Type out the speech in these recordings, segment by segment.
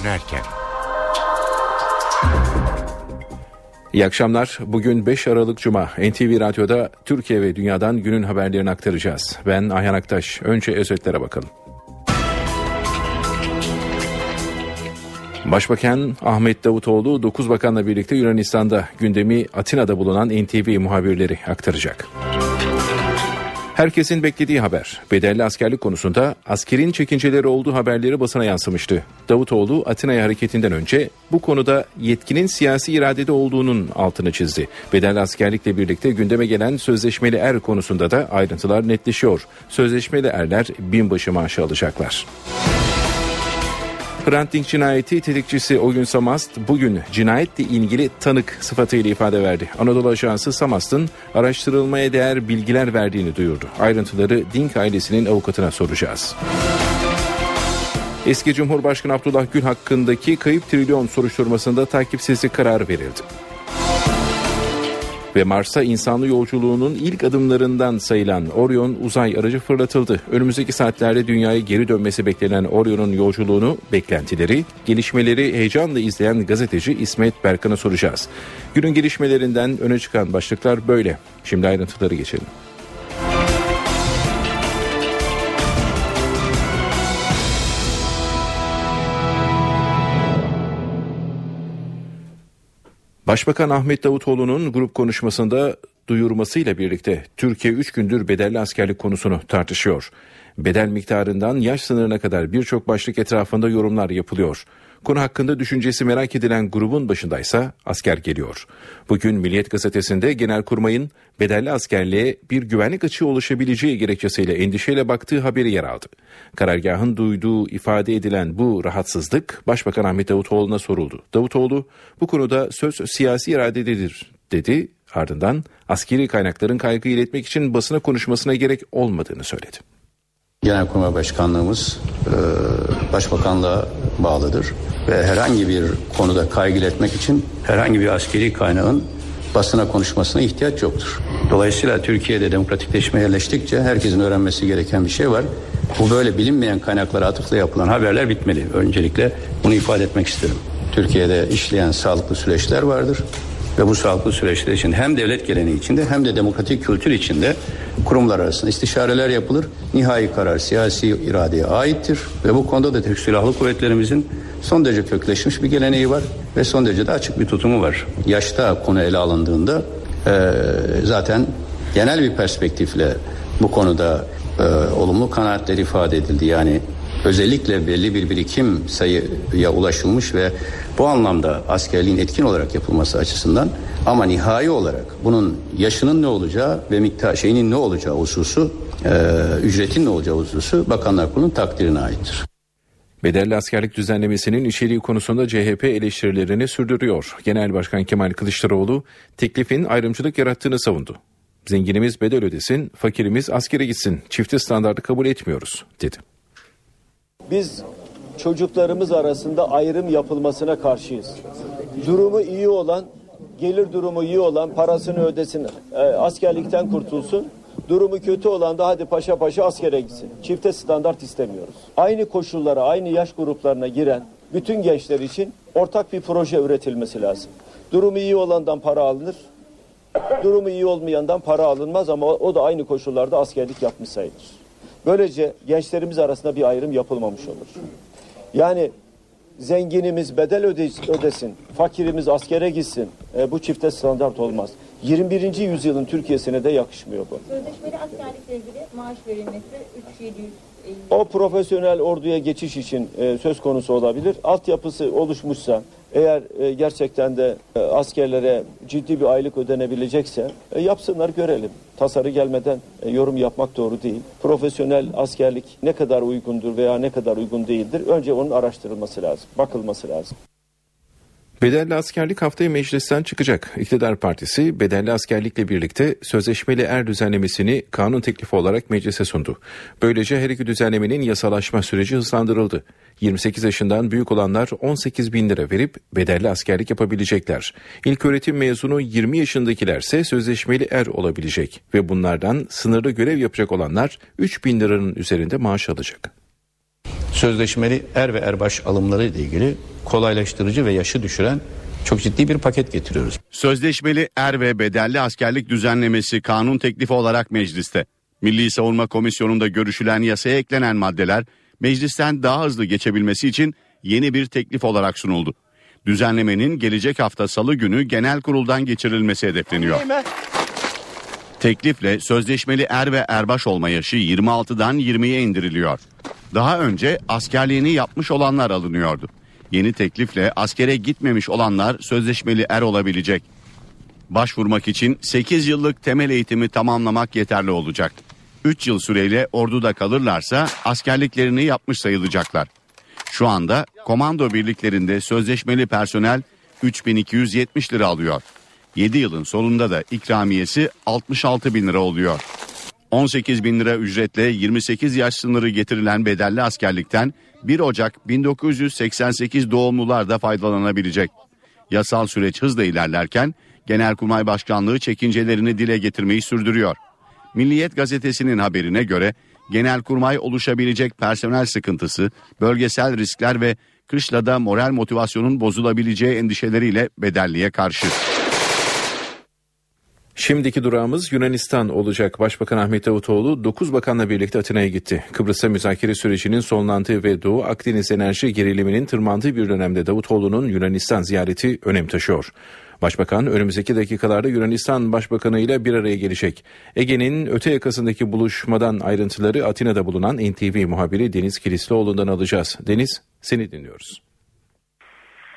dönerken. İyi akşamlar. Bugün 5 Aralık Cuma. NTV Radyo'da Türkiye ve Dünya'dan günün haberlerini aktaracağız. Ben Ayhan Aktaş. Önce özetlere bakalım. Başbakan Ahmet Davutoğlu 9 bakanla birlikte Yunanistan'da gündemi Atina'da bulunan NTV muhabirleri aktaracak. Herkesin beklediği haber. Bedelli askerlik konusunda askerin çekinceleri olduğu haberleri basına yansımıştı. Davutoğlu Atina'ya hareketinden önce bu konuda yetkinin siyasi iradede olduğunun altını çizdi. Bedelli askerlikle birlikte gündeme gelen sözleşmeli er konusunda da ayrıntılar netleşiyor. Sözleşmeli erler binbaşı maaşı alacaklar. Hrant Dink cinayeti tetikçisi Oyun Samast bugün cinayetle ilgili tanık sıfatıyla ifade verdi. Anadolu Ajansı Samast'ın araştırılmaya değer bilgiler verdiğini duyurdu. Ayrıntıları Dink ailesinin avukatına soracağız. Eski Cumhurbaşkanı Abdullah Gül hakkındaki kayıp trilyon soruşturmasında takipsizlik kararı verildi ve Mars'a insanlı yolculuğunun ilk adımlarından sayılan Orion uzay aracı fırlatıldı. Önümüzdeki saatlerde dünyaya geri dönmesi beklenen Orion'un yolculuğunu, beklentileri, gelişmeleri heyecanla izleyen gazeteci İsmet Berkan'a soracağız. Günün gelişmelerinden öne çıkan başlıklar böyle. Şimdi ayrıntıları geçelim. Başbakan Ahmet Davutoğlu'nun grup konuşmasında duyurmasıyla birlikte Türkiye 3 gündür bedelli askerlik konusunu tartışıyor. Bedel miktarından yaş sınırına kadar birçok başlık etrafında yorumlar yapılıyor. Konu hakkında düşüncesi merak edilen grubun başındaysa asker geliyor. Bugün Milliyet Gazetesi'nde Genelkurmay'ın bedelli askerliğe bir güvenlik açığı oluşabileceği gerekçesiyle endişeyle baktığı haberi yer aldı. Karargahın duyduğu ifade edilen bu rahatsızlık Başbakan Ahmet Davutoğlu'na soruldu. Davutoğlu bu konuda söz siyasi iradededir dedi. Ardından askeri kaynakların kaygı iletmek için basına konuşmasına gerek olmadığını söyledi. Genelkurmay Başkanlığımız e, Başbakanlığa bağlıdır ve herhangi bir konuda kaygı etmek için herhangi bir askeri kaynağın basına konuşmasına ihtiyaç yoktur. Dolayısıyla Türkiye'de demokratikleşmeye yerleştikçe herkesin öğrenmesi gereken bir şey var. Bu böyle bilinmeyen kaynaklara atıfla yapılan haberler bitmeli. Öncelikle bunu ifade etmek isterim. Türkiye'de işleyen sağlıklı süreçler vardır ve bu sağlıklı süreçler için hem devlet geleneği içinde hem de demokratik kültür içinde kurumlar arasında istişareler yapılır. Nihai karar siyasi iradeye aittir ve bu konuda da Türk Silahlı Kuvvetlerimizin son derece kökleşmiş bir geleneği var ve son derece de açık bir tutumu var. Yaşta konu ele alındığında e, zaten genel bir perspektifle bu konuda e, olumlu kanaatler ifade edildi. Yani özellikle belli bir birikim sayıya ulaşılmış ve bu anlamda askerliğin etkin olarak yapılması açısından ama nihai olarak bunun yaşının ne olacağı ve miktar şeyinin ne olacağı hususu e, ücretin ne olacağı hususu Bakanlar Kurulu'nun takdirine aittir. Bedelli askerlik düzenlemesinin içeriği konusunda CHP eleştirilerini sürdürüyor. Genel Başkan Kemal Kılıçdaroğlu teklifin ayrımcılık yarattığını savundu. Zenginimiz bedel ödesin, fakirimiz askere gitsin, çifte standartı kabul etmiyoruz dedi. Biz çocuklarımız arasında ayrım yapılmasına karşıyız. Durumu iyi olan, gelir durumu iyi olan parasını ödesin, e, askerlikten kurtulsun. Durumu kötü olan da hadi paşa paşa askere gitsin. Çifte standart istemiyoruz. Aynı koşullara, aynı yaş gruplarına giren bütün gençler için ortak bir proje üretilmesi lazım. Durumu iyi olandan para alınır, durumu iyi olmayandan para alınmaz ama o da aynı koşullarda askerlik yapmış sayılır. Böylece gençlerimiz arasında bir ayrım yapılmamış olur. Yani zenginimiz bedel ödesin, fakirimiz askere gitsin. E, bu çifte standart olmaz. 21. yüzyılın Türkiye'sine de yakışmıyor bu. Sözleşmeli askerlikle ilgili maaş verilmesi 3750. O profesyonel orduya geçiş için e, söz konusu olabilir. Altyapısı oluşmuşsa eğer e, gerçekten de e, askerlere ciddi bir aylık ödenebilecekse e, yapsınlar görelim. Tasarı gelmeden e, yorum yapmak doğru değil. Profesyonel askerlik ne kadar uygundur veya ne kadar uygun değildir önce onun araştırılması lazım, bakılması lazım. Bedelli askerlik haftaya meclisten çıkacak. İktidar Partisi bedelli askerlikle birlikte sözleşmeli er düzenlemesini kanun teklifi olarak meclise sundu. Böylece her iki düzenlemenin yasalaşma süreci hızlandırıldı. 28 yaşından büyük olanlar 18 bin lira verip bedelli askerlik yapabilecekler. İlk öğretim mezunu 20 yaşındakilerse sözleşmeli er olabilecek ve bunlardan sınırlı görev yapacak olanlar 3 bin liranın üzerinde maaş alacak. Sözleşmeli er ve erbaş alımları ile ilgili kolaylaştırıcı ve yaşı düşüren çok ciddi bir paket getiriyoruz. Sözleşmeli er ve bedelli askerlik düzenlemesi kanun teklifi olarak mecliste. Milli Savunma Komisyonu'nda görüşülen yasaya eklenen maddeler meclisten daha hızlı geçebilmesi için yeni bir teklif olarak sunuldu. Düzenlemenin gelecek hafta salı günü genel kuruldan geçirilmesi hedefleniyor. Teklifle sözleşmeli er ve erbaş olma yaşı 26'dan 20'ye indiriliyor. Daha önce askerliğini yapmış olanlar alınıyordu. Yeni teklifle askere gitmemiş olanlar sözleşmeli er olabilecek. Başvurmak için 8 yıllık temel eğitimi tamamlamak yeterli olacak. 3 yıl süreyle orduda kalırlarsa askerliklerini yapmış sayılacaklar. Şu anda komando birliklerinde sözleşmeli personel 3270 lira alıyor. 7 yılın sonunda da ikramiyesi 66 bin lira oluyor. 18 bin lira ücretle 28 yaş sınırı getirilen bedelli askerlikten 1 Ocak 1988 doğumlular da faydalanabilecek. Yasal süreç hızla ilerlerken Genelkurmay Başkanlığı çekincelerini dile getirmeyi sürdürüyor. Milliyet gazetesinin haberine göre Genelkurmay oluşabilecek personel sıkıntısı, bölgesel riskler ve kışlada moral motivasyonun bozulabileceği endişeleriyle bedelliye karşı. Şimdiki durağımız Yunanistan olacak. Başbakan Ahmet Davutoğlu 9 bakanla birlikte Atina'ya gitti. Kıbrıs'ta müzakere sürecinin sonlandığı ve Doğu Akdeniz enerji geriliminin tırmandığı bir dönemde Davutoğlu'nun Yunanistan ziyareti önem taşıyor. Başbakan önümüzdeki dakikalarda Yunanistan Başbakanı ile bir araya gelecek. Ege'nin öte yakasındaki buluşmadan ayrıntıları Atina'da bulunan NTV muhabiri Deniz Kilislioğlu'ndan alacağız. Deniz seni dinliyoruz.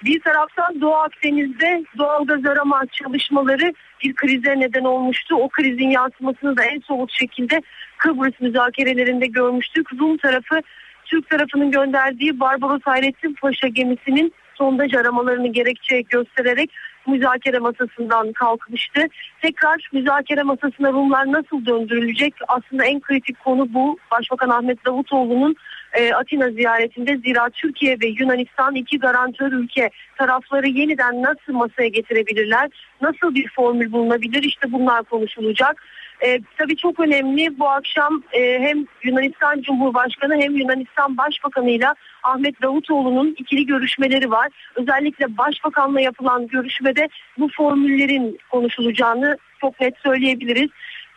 Bir taraftan Doğu Akdeniz'de doğal gaz arama çalışmaları bir krize neden olmuştu. O krizin yansımasını da en somut şekilde Kıbrıs müzakerelerinde görmüştük. Rum tarafı Türk tarafının gönderdiği Barbaros Hayrettin Paşa gemisinin sondaj aramalarını gerekçe göstererek müzakere masasından kalkmıştı. Tekrar müzakere masasına Rumlar nasıl döndürülecek? Aslında en kritik konu bu. Başbakan Ahmet Davutoğlu'nun e, Atina ziyaretinde zira Türkiye ve Yunanistan iki garantör ülke tarafları yeniden nasıl masaya getirebilirler? Nasıl bir formül bulunabilir? İşte bunlar konuşulacak. E, tabii çok önemli bu akşam e, hem Yunanistan Cumhurbaşkanı hem Yunanistan Başbakanı ile Ahmet Davutoğlu'nun ikili görüşmeleri var. Özellikle Başbakanla yapılan görüşmede bu formüllerin konuşulacağını çok net söyleyebiliriz.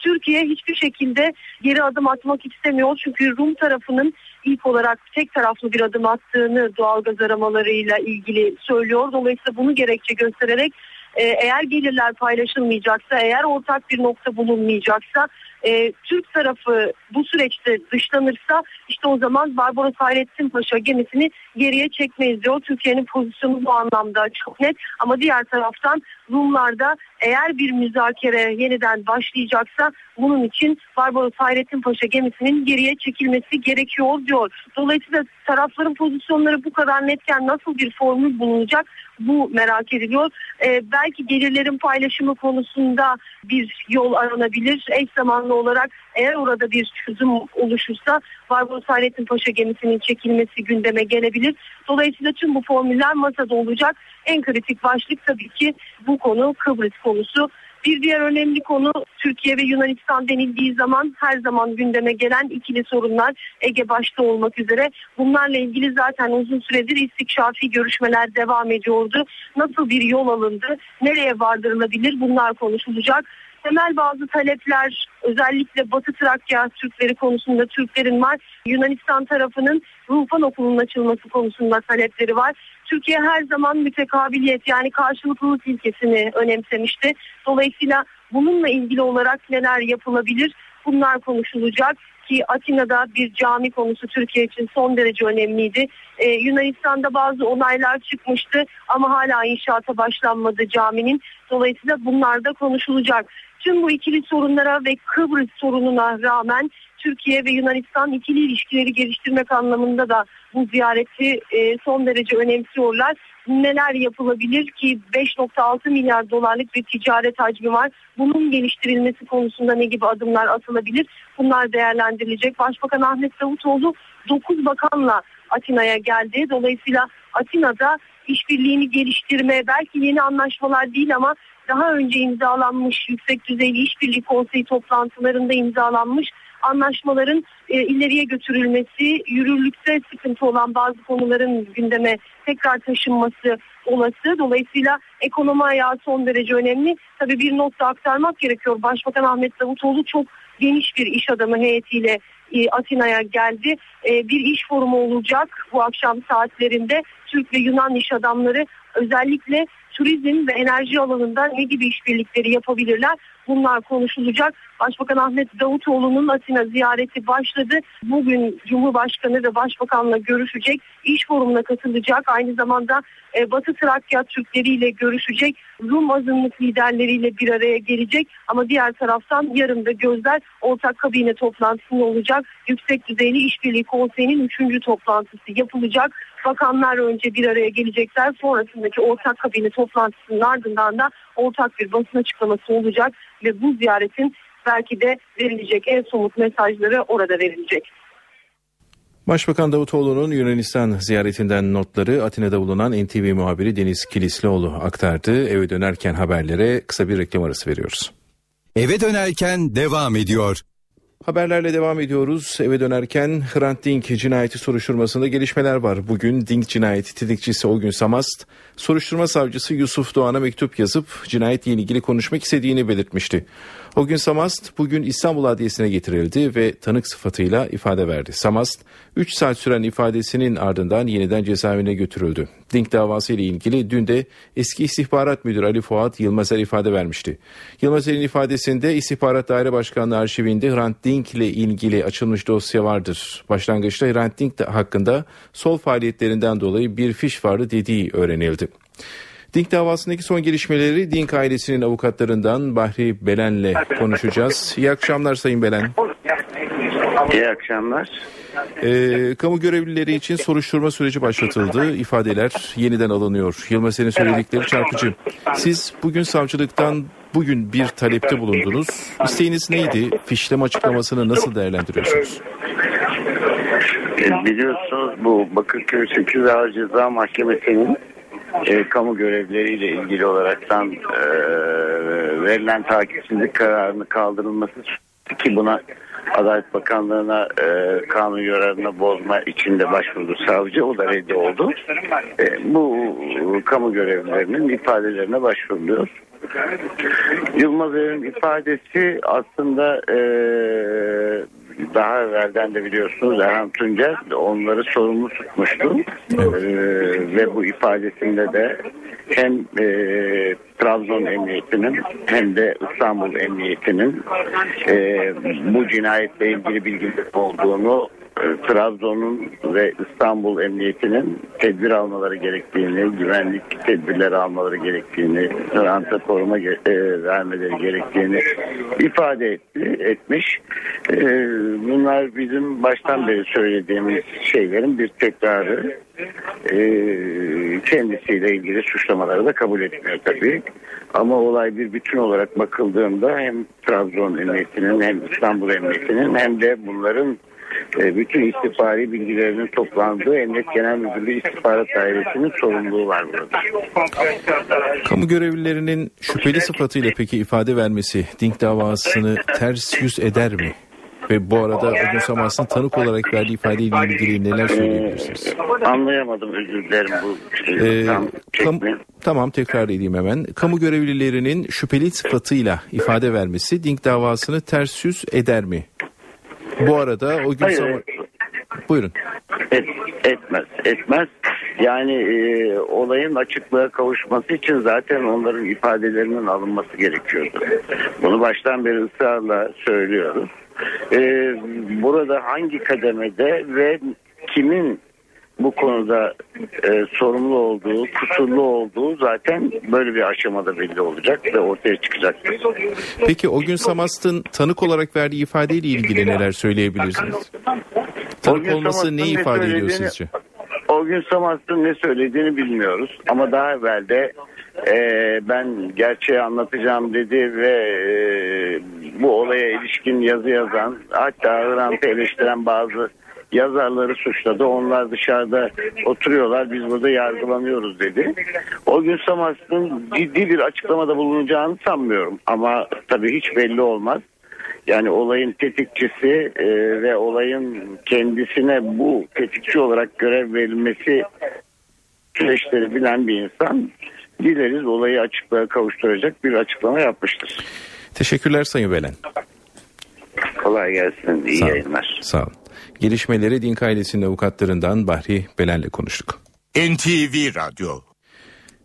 Türkiye hiçbir şekilde geri adım atmak istemiyor. Çünkü Rum tarafının ilk olarak tek taraflı bir adım attığını doğalgaz aramalarıyla ilgili söylüyor. Dolayısıyla bunu gerekçe göstererek e, eğer gelirler paylaşılmayacaksa, eğer ortak bir nokta bulunmayacaksa e, Türk tarafı bu süreçte dışlanırsa işte o zaman Barbaros Hayrettin Paşa gemisini geriye çekmeyiz diyor. Türkiye'nin pozisyonu bu anlamda çok net ama diğer taraftan Rumlarda eğer bir müzakere yeniden başlayacaksa bunun için Barbaros Hayrettin Paşa gemisinin geriye çekilmesi gerekiyor diyor. Dolayısıyla tarafların pozisyonları bu kadar netken nasıl bir formül bulunacak bu merak ediliyor. Ee, belki gelirlerin paylaşımı konusunda bir yol aranabilir. Eş zamanlı olarak eğer orada bir çözüm oluşursa Barbaros Hayrettin Paşa gemisinin çekilmesi gündeme gelebilir. Dolayısıyla tüm bu formüller masada olacak. En kritik başlık tabii ki bu konu Kıbrıs konusu. Bir diğer önemli konu Türkiye ve Yunanistan denildiği zaman her zaman gündeme gelen ikili sorunlar Ege başta olmak üzere. Bunlarla ilgili zaten uzun süredir istikşafi görüşmeler devam ediyordu. Nasıl bir yol alındı, nereye vardırılabilir bunlar konuşulacak temel bazı talepler özellikle Batı Trakya Türkleri konusunda Türklerin var. Yunanistan tarafının Ruhban Okulu'nun açılması konusunda talepleri var. Türkiye her zaman mütekabiliyet yani karşılıklılık ilkesini önemsemişti. Dolayısıyla bununla ilgili olarak neler yapılabilir bunlar konuşulacak ki Atina'da bir cami konusu Türkiye için son derece önemliydi. Ee, Yunanistan'da bazı onaylar çıkmıştı ama hala inşaata başlanmadı caminin. Dolayısıyla bunlar da konuşulacak. Tüm bu ikili sorunlara ve Kıbrıs sorununa rağmen Türkiye ve Yunanistan ikili ilişkileri geliştirmek anlamında da bu ziyareti e, son derece önemsiyorlar. Neler yapılabilir ki 5.6 milyar dolarlık bir ticaret hacmi var. Bunun geliştirilmesi konusunda ne gibi adımlar atılabilir? Bunlar değerlendirilecek. Başbakan Ahmet Davutoğlu 9 bakanla Atina'ya geldi. Dolayısıyla Atina'da işbirliğini geliştirme belki yeni anlaşmalar değil ama daha önce imzalanmış yüksek düzeyli işbirliği konseyi toplantılarında imzalanmış anlaşmaların e, ileriye götürülmesi, yürürlükte sıkıntı olan bazı konuların gündeme tekrar taşınması olası. Dolayısıyla ekonomi ayağı son derece önemli. Tabii bir not da aktarmak gerekiyor. Başbakan Ahmet Davutoğlu çok geniş bir iş adamı heyetiyle e, Atina'ya geldi. E, bir iş forumu olacak bu akşam saatlerinde. Türk ve Yunan iş adamları özellikle turizm ve enerji alanında ne gibi işbirlikleri yapabilirler? Bunlar konuşulacak. Başbakan Ahmet Davutoğlu'nun Atina ziyareti başladı. Bugün Cumhurbaşkanı ve Başbakanla görüşecek. İş forumuna katılacak. Aynı zamanda e, Batı Trakya Türkleriyle görüşecek. Rum azınlık liderleriyle bir araya gelecek. Ama diğer taraftan yarın da gözler ortak kabine toplantısında olacak. Yüksek düzeyli işbirliği konseyinin 3. toplantısı yapılacak. Bakanlar önce bir araya gelecekler. Sonrasındaki ortak kabine toplantısının ardından da ortak bir basın açıklaması olacak ve bu ziyaretin belki de verilecek en somut mesajları orada verilecek. Başbakan Davutoğlu'nun Yunanistan ziyaretinden notları Atina'da bulunan NTV muhabiri Deniz Kilislioğlu aktardı. Eve dönerken haberlere kısa bir reklam arası veriyoruz. Eve dönerken devam ediyor. Haberlerle devam ediyoruz. Eve dönerken Hrant Dink cinayeti soruşturmasında gelişmeler var. Bugün Dink cinayeti tetikçisi o gün Samast, soruşturma savcısı Yusuf Doğan'a mektup yazıp cinayetle ilgili konuşmak istediğini belirtmişti. O gün Samast bugün İstanbul Adliyesi'ne getirildi ve tanık sıfatıyla ifade verdi. Samast 3 saat süren ifadesinin ardından yeniden cezaevine götürüldü. Dink davası ile ilgili dün de eski istihbarat müdürü Ali Fuat Yılmazer ifade vermişti. Yılmazer'in ifadesinde İstihbarat Daire Başkanlığı arşivinde Hrant Dink ile ilgili açılmış dosya vardır. Başlangıçta Hrant Dink hakkında sol faaliyetlerinden dolayı bir fiş vardı dediği öğrenildi. Dink davasındaki son gelişmeleri Dink ailesinin avukatlarından Bahri Belen'le konuşacağız. İyi akşamlar Sayın Belen. İyi akşamlar. Ee, kamu görevlileri için soruşturma süreci başlatıldı. İfadeler yeniden alınıyor. Yılmaz'ın söyledikleri çarpıcı. Siz bugün savcılıktan bugün bir talepte bulundunuz. İsteğiniz neydi? Fişleme açıklamasını nasıl değerlendiriyorsunuz? E, biliyorsunuz bu Bakırköy 8 Ağır Ceza Mahkemesi'nin e, kamu görevleriyle ilgili olaraktan e, verilen takipsizlik kararını kaldırılması ki buna Adalet Bakanlığı'na e, kanun yararına bozma içinde başvurdu savcı. O da reddi oldu. E, bu kamu görevlilerinin ifadelerine başvuruluyor. Yılmaz Er'in ifadesi aslında e, daha evvelden de biliyorsunuz Erhan Tuncer onları sorumlu tutmuştu. Evet. E, ve bu ifadesinde de hem e, Trabzon Emniyeti'nin hem de İstanbul Emniyeti'nin e, bu cinayetle ilgili bilgiler olduğunu Trabzon'un ve İstanbul Emniyeti'nin tedbir almaları gerektiğini, güvenlik tedbirleri almaları gerektiğini, ranta koruma e, vermeleri gerektiğini ifade etti, etmiş. E, bunlar bizim baştan beri söylediğimiz şeylerin bir tekrarı. E, kendisiyle ilgili suçlamaları da kabul etmiyor tabii. Ama olay bir bütün olarak bakıldığında hem Trabzon Emniyeti'nin hem İstanbul Emniyeti'nin hem de bunların e, bütün istihbari bilgilerinin toplandığı Emniyet Genel Müdürlüğü İstihbarat Dairesi'nin sorumluluğu var burada. Kamu görevlilerinin şüpheli sıfatıyla peki ifade vermesi Dink davasını ters yüz eder mi? Ve bu arada Ödün Samas'ın tanık olarak verdiği ifadeyle ilgili neler söyleyebilirsiniz? Ee, anlayamadım özür dilerim bu ee, tam, Tamam tekrar edeyim hemen. Kamu görevlilerinin şüpheli sıfatıyla ifade vermesi Dink davasını ters yüz eder mi? Bu arada o gün sonra... Buyurun. Et, etmez, etmez. Yani e, olayın açıklığa kavuşması için zaten onların ifadelerinin alınması gerekiyordu. Bunu baştan beri ısrarla söylüyoruz. E, burada hangi kademede ve kimin bu konuda e, sorumlu olduğu, kusurlu olduğu zaten böyle bir aşamada belli olacak ve ortaya çıkacak. Peki o gün Samast'ın tanık olarak verdiği ifadeyle ilgili neler söyleyebilirsiniz? Tanık olması ne ifade ediyor sizce? O gün Samast'ın ne söylediğini bilmiyoruz ama daha evvel de e, ben gerçeği anlatacağım dedi ve e, bu olaya ilişkin yazı yazan hatta Hrant'ı eleştiren bazı yazarları suçladı. Onlar dışarıda oturuyorlar. Biz burada yargılanıyoruz dedi. O gün Samas'ın ciddi bir açıklamada bulunacağını sanmıyorum. Ama tabii hiç belli olmaz. Yani olayın tetikçisi e, ve olayın kendisine bu tetikçi olarak görev verilmesi süreçleri bilen bir insan dileriz olayı açıklığa kavuşturacak bir açıklama yapmıştır. Teşekkürler Sayın Belen. Kolay gelsin. İyi Sağ yayınlar. Sağ olun. Gelişmeleri Dink ailesinin avukatlarından Bahri Belen'le konuştuk. NTV Radyo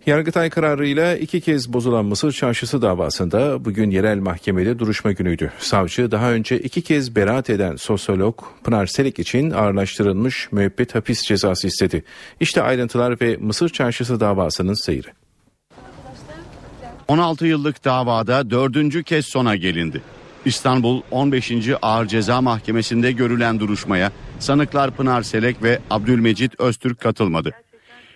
Yargıtay kararıyla iki kez bozulan Mısır Çarşısı davasında bugün yerel mahkemede duruşma günüydü. Savcı daha önce iki kez beraat eden sosyolog Pınar Selek için ağırlaştırılmış müebbet hapis cezası istedi. İşte ayrıntılar ve Mısır Çarşısı davasının seyri. 16 yıllık davada dördüncü kez sona gelindi. İstanbul 15. Ağır Ceza Mahkemesi'nde görülen duruşmaya sanıklar Pınar Selek ve Abdülmecit Öztürk katılmadı.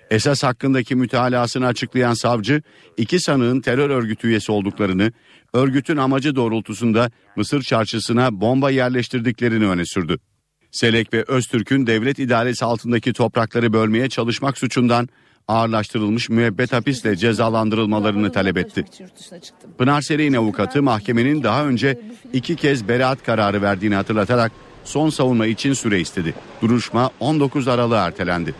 Esas hakkındaki mütalasını açıklayan savcı iki sanığın terör örgütü üyesi olduklarını, örgütün amacı doğrultusunda Mısır çarşısına bomba yerleştirdiklerini öne sürdü. Selek ve Öztürk'ün devlet idaresi altındaki toprakları bölmeye çalışmak suçundan ağırlaştırılmış müebbet hapisle cezalandırılmalarını talep etti. Pınar Selek'in avukatı mahkemenin daha önce iki kez beraat kararı verdiğini hatırlatarak son savunma için süre istedi. Duruşma 19 Aralık'a ertelendi.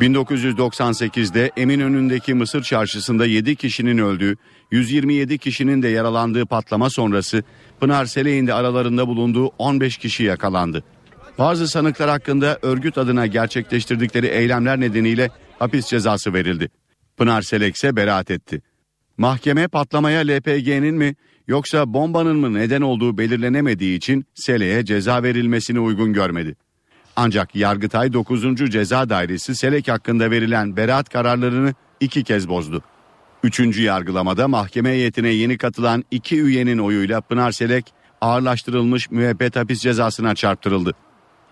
1998'de Eminönü'ndeki Mısır çarşısında 7 kişinin öldüğü, 127 kişinin de yaralandığı patlama sonrası Pınar Selek'in de aralarında bulunduğu 15 kişi yakalandı. Bazı sanıklar hakkında örgüt adına gerçekleştirdikleri eylemler nedeniyle hapis cezası verildi. Pınar Selek ise beraat etti. Mahkeme patlamaya LPG'nin mi yoksa bombanın mı neden olduğu belirlenemediği için Selek'e ceza verilmesini uygun görmedi. Ancak Yargıtay 9. Ceza Dairesi Selek hakkında verilen beraat kararlarını iki kez bozdu. Üçüncü yargılamada mahkeme heyetine yeni katılan iki üyenin oyuyla Pınar Selek ağırlaştırılmış müebbet hapis cezasına çarptırıldı.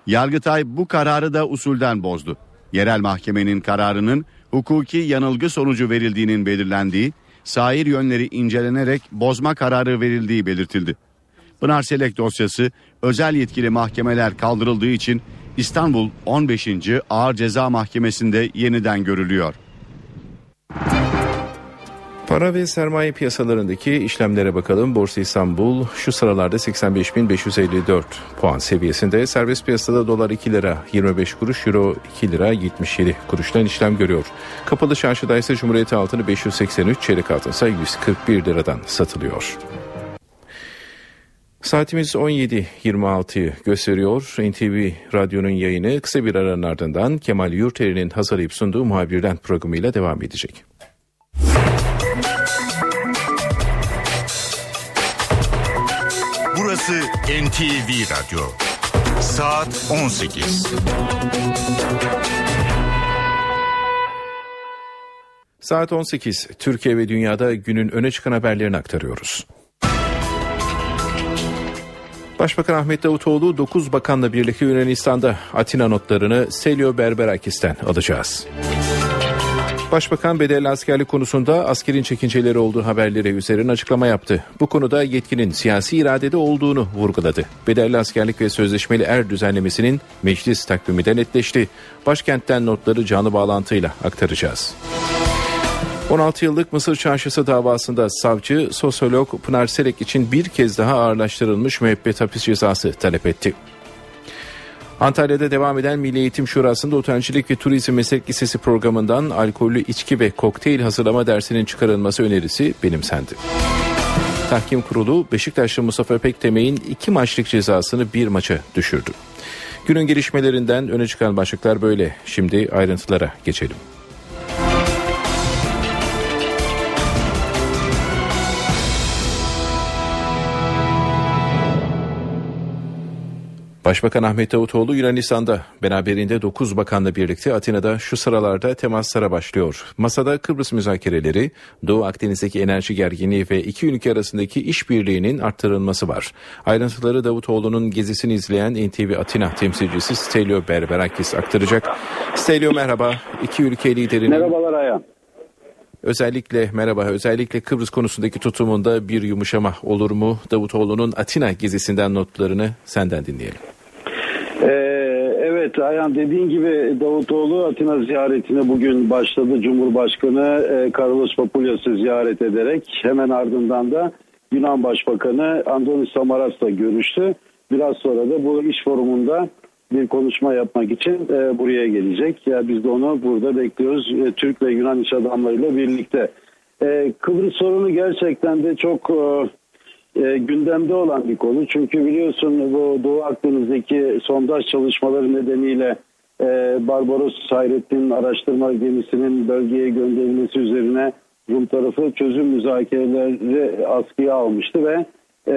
Yargıtay bu kararı da usulden bozdu. Yerel mahkemenin kararının hukuki yanılgı sonucu verildiğinin belirlendiği, sair yönleri incelenerek bozma kararı verildiği belirtildi. Pınar Selek dosyası özel yetkili mahkemeler kaldırıldığı için İstanbul 15. Ağır Ceza Mahkemesi'nde yeniden görülüyor. Para ve sermaye piyasalarındaki işlemlere bakalım. Borsa İstanbul şu sıralarda 85.554 puan seviyesinde. Serbest piyasada dolar 2 lira 25 kuruş, euro 2 lira 77 kuruştan işlem görüyor. Kapalı çarşıda ise Cumhuriyet altını 583, çeyrek altın ise 141 liradan satılıyor. Saatimiz 17.26'yı gösteriyor. NTV Radyo'nun yayını kısa bir aranın ardından Kemal Yurteri'nin hazırlayıp sunduğu muhabirden programıyla devam edecek. Burası NTV Radyo Saat 18 Saat 18. Türkiye ve dünyada günün öne çıkan haberlerini aktarıyoruz. Başbakan Ahmet Davutoğlu 9 bakanla birlikte Yunanistan'da Atina notlarını Selio Berberakis'ten alacağız. Başbakan bedelli askerlik konusunda askerin çekinceleri olduğu haberleri üzerine açıklama yaptı. Bu konuda yetkinin siyasi iradede olduğunu vurguladı. Bedelli askerlik ve sözleşmeli er düzenlemesinin meclis takvimi de netleşti. Başkentten notları canlı bağlantıyla aktaracağız. 16 yıllık Mısır Çarşısı davasında savcı sosyolog Pınar Selek için bir kez daha ağırlaştırılmış müebbet hapis cezası talep etti. Antalya'da devam eden Milli Eğitim Şurası'nda Otelcilik ve Turizm Meslek Lisesi programından alkollü içki ve kokteyl hazırlama dersinin çıkarılması önerisi benimsendi. Tahkim Kurulu Beşiktaşlı Mustafa Pektemey'in iki maçlık cezasını bir maça düşürdü. Günün gelişmelerinden öne çıkan başlıklar böyle. Şimdi ayrıntılara geçelim. Başbakan Ahmet Davutoğlu Yunanistan'da beraberinde 9 bakanla birlikte Atina'da şu sıralarda temaslara başlıyor. Masada Kıbrıs müzakereleri, Doğu Akdeniz'deki enerji gerginliği ve iki ülke arasındaki işbirliğinin arttırılması var. Ayrıntıları Davutoğlu'nun gezisini izleyen NTV Atina temsilcisi Stelio Berberakis aktaracak. Stelio merhaba. İki ülke liderinin... Merhabalar Ayhan. Özellikle merhaba özellikle Kıbrıs konusundaki tutumunda bir yumuşama olur mu? Davutoğlu'nun Atina gezisinden notlarını senden dinleyelim. Ee, evet Ayhan dediğin gibi Davutoğlu Atina ziyaretine bugün başladı. Cumhurbaşkanı e, Carlos Papulias'ı ziyaret ederek hemen ardından da Yunan Başbakanı Andonis Samaras'la görüştü. Biraz sonra da bu iş forumunda bir konuşma yapmak için e, buraya gelecek. Ya biz de onu burada bekliyoruz e, Türk ve Yunan iş adamlarıyla birlikte. E, Kıbrıs sorunu gerçekten de çok e, e, gündemde olan bir konu. Çünkü biliyorsun bu Doğu Akdeniz'deki sondaj çalışmaları nedeniyle e, Barbaros Hayrettin araştırma gemisinin bölgeye gönderilmesi üzerine Rum tarafı çözüm müzakereleri askıya almıştı ve e,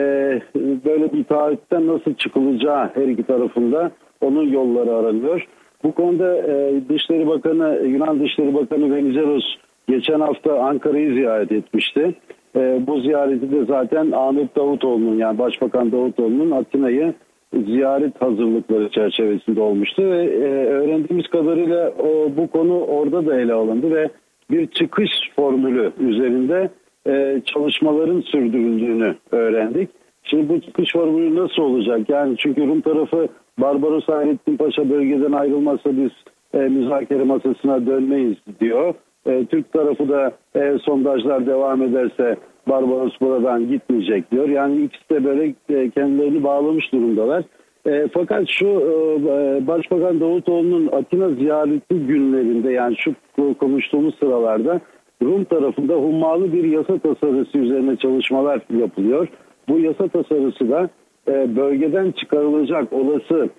böyle bir taahhütten nasıl çıkılacağı her iki tarafında onun yolları aranıyor. Bu konuda e, Dışişleri Bakanı, Yunan Dışişleri Bakanı Venizelos geçen hafta Ankara'yı ziyaret etmişti. E, bu ziyareti de zaten Ahmet Davutoğlu'nun yani Başbakan Davutoğlu'nun Atina'yı ziyaret hazırlıkları çerçevesinde olmuştu ve e, öğrendiğimiz kadarıyla o, bu konu orada da ele alındı ve bir çıkış formülü üzerinde e, çalışmaların sürdürüldüğünü öğrendik. Şimdi bu çıkış formülü nasıl olacak? Yani çünkü Rum tarafı Barbaros Hayrettin Paşa bölgeden ayrılmazsa biz e, müzakere masasına dönmeyiz diyor. E, Türk tarafı da e, sondajlar devam ederse Barbaros buradan gitmeyecek diyor. Yani ikisi de böyle e, kendilerini bağlamış durumdalar. E, fakat şu e, Başbakan Davutoğlu'nun Atina ziyareti günlerinde yani şu konuştuğumuz sıralarda Rum tarafında hummalı bir yasa tasarısı üzerine çalışmalar yapılıyor. Bu yasa tasarısı da e, bölgeden çıkarılacak olası